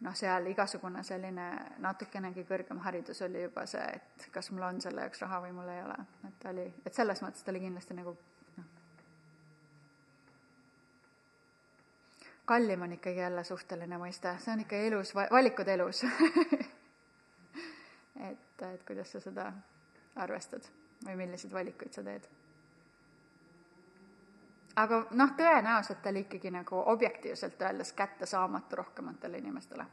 noh, seal igasugune selline natukenegi kõrgem haridus oli juba see, et kas mul on selle jaoks raha või mul ei ole, et ta oli, et selles mõttes ta oli kindlasti nagu noh, kallim on ikkagi jälle suhteline mõiste, see on ikka elus, valikud elus. (laughs) Et, et kuidas sa seda arvestad või milliseid valikuid sa teed aga noh, tõenäoliselt ta oli ikkagi nagu objektiivselt öeldes kättesaamatu rohkematele inimestele.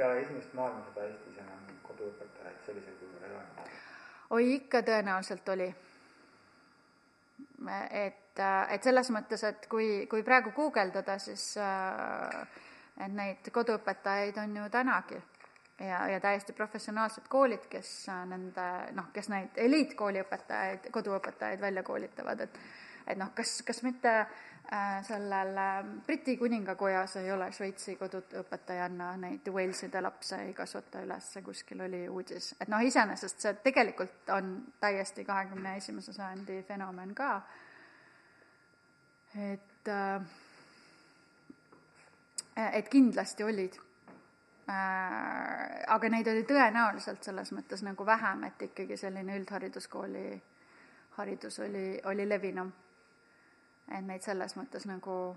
peale esimest maailmasõda Eestis enam koduõpetajaid sellisel kujul ei olnud? oi, ikka tõenäoliselt oli. et, et selles mõttes, et kui, kui praegu guugeldada, siis et neid koduõpetajaid on ju tänagi ja, ja täiesti professionaalsed koolid, kes äh, nende noh, kes neid eliitkooliõpetajaid, koduõpetajaid välja koolitavad, et et noh, kas, kas mitte äh, sellel äh, Briti kuningakojas ei ole Šveitsi koduõpetajanna neid Waleside lapsi ei kasvata üles, kuskil oli uudis, et noh, iseenesest see tegelikult on täiesti kahekümne esimese sajandi fenomen ka, et äh, et kindlasti olid aga neid oli tõenäoliselt selles mõttes nagu vähem, et ikkagi selline üldhariduskooli haridus oli, oli levinum. et meid selles mõttes nagu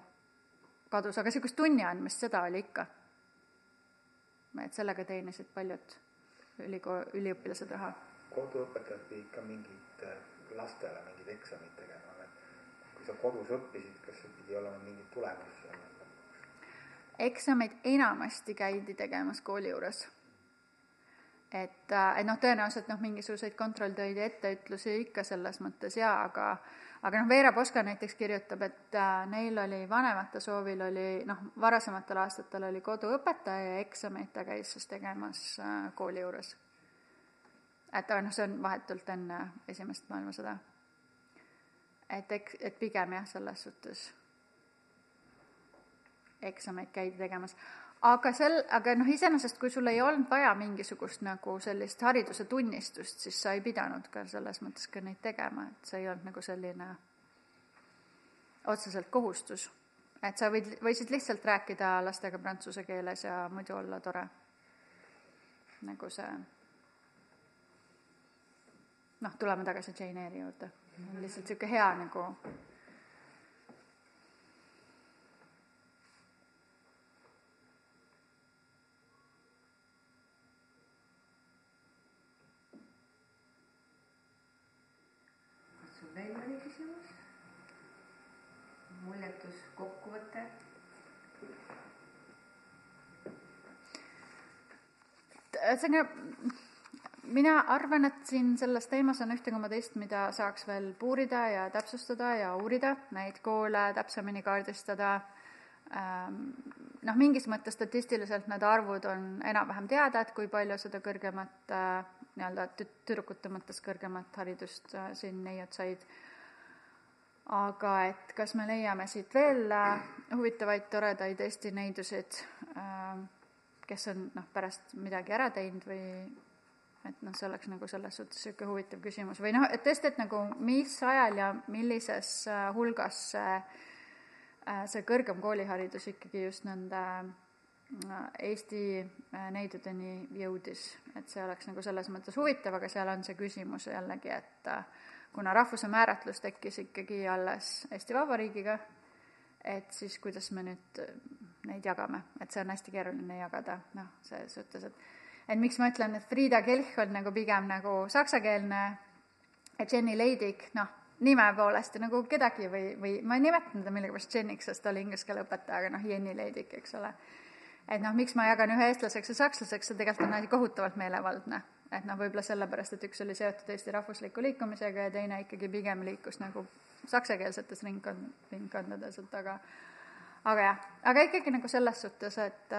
kadus, aga niisugust tunni andmist, seda oli ikka. et sellega teenisid paljud ülikool, üliõpilased raha. koduõpetajad pidid ka mingid äh, lastele mingid eksamid tegema, et kui sa kodus õppisid, kas sul pidi olema mingi tulemus seal? Eksameid enamasti käidi tegemas kooli juures et, äh, et noh, tõenäoliselt noh, mingisuguseid kontrolltöid ja etteütlusi ikka selles mõttes jaa, aga aga noh, Veera Poska näiteks kirjutab, et äh, neil oli vanemate soovil oli noh, varasematel aastatel oli koduõpetaja ja eksameid ta käis siis tegemas äh, kooli juures. et aga noh, see on vahetult enne Esimest maailmasõda. et eks, et pigem jah, selles suhtes eksameid käidi tegemas aga sel, aga noh, iseenesest kui sul ei olnud vaja mingisugust nagu sellist hariduse tunnistust, siis sa ei pidanud ka selles mõttes ka neid tegema, et see ei olnud nagu selline otseselt kohustus. et sa võid, võisid lihtsalt rääkida lastega prantsuse keeles ja muidu olla tore. nagu see noh, tuleme tagasi Jane Eyre'i juurde, lihtsalt niisugune hea nagu ühesõnaga, mina arvan, et siin selles teemas on ühte koma teist, mida saaks veel puurida ja täpsustada ja uurida, neid koole täpsemini kaardistada. Ähm, noh, mingis mõttes statistiliselt need arvud on enam-vähem teada, et kui palju seda kõrgemat äh, nii-öelda tüdrukute mõttes kõrgemat haridust äh, siin neiud said. Aga et kas me leiame siit veel äh, huvitavaid, toredaid Eesti neidusid, äh, kes on noh, pärast midagi ära teinud või et noh, see oleks nagu selles suhtes niisugune huvitav küsimus. Või noh, et tõesti, et nagu mis ajal ja millises äh, hulgas see, see kõrgem kooliharidus ikkagi just nende Eesti neidudeni jõudis, et see oleks nagu selles mõttes huvitav, aga seal on see küsimus jällegi, et kuna rahvuse määratlus tekkis ikkagi alles Eesti Vabariigiga, et siis kuidas me nüüd äh, neid jagame, et see on hästi keeruline jagada, noh, selles suhtes, et et miks ma ütlen, et Frieda Kelch on nagu pigem nagu saksakeelne ja Jenny Leidig, noh, nime poolest nagu kedagi või, või ma ei nimetanud teda millegipärast Jenniks, sest ta oli inglise keele õpetaja, aga noh, Jenny Leidig, eks ole. et noh, miks ma jagan ühe eestlaseks ja sakslaseks, see tegelikult on kohutavalt meelevaldne et noh, võib-olla sellepärast, et üks oli seotud Eesti rahvusliku liikumisega ja teine ikkagi pigem liikus nagu saksakeelsetes ringkond, ringkondades, et aga aga jah, aga ikkagi nagu selles suhtes, et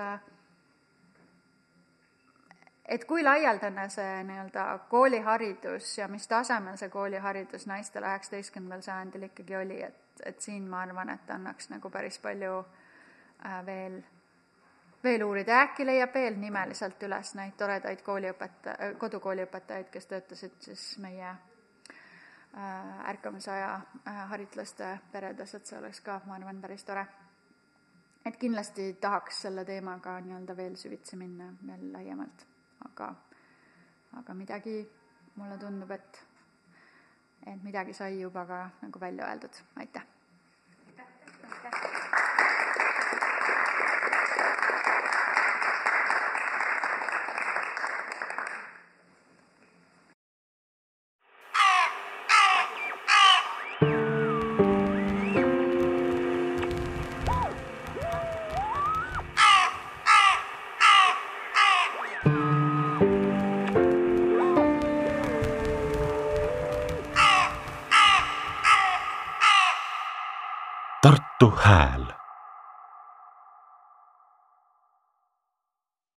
et kui laialdane see nii-öelda kooliharidus ja mis tasemel see kooliharidus naistel üheksateistkümnendal sajandil ikkagi oli, et, et siin ma arvan, et annaks nagu päris palju äh, veel veel uurida, äkki leiab veel nimeliselt üles neid toredaid kooliõpetaja, äh, kodukooliõpetajaid, kes töötasid siis meie äh, ärkamisaja äh, haritlaste peredes, et see oleks ka, ma arvan, päris tore. Et kindlasti tahaks selle teemaga nii-öelda veel süvitsi minna, veel laiemalt, aga, aga midagi, mulle tundub, et, et midagi sai juba ka nagu välja öeldud, aitäh! själ.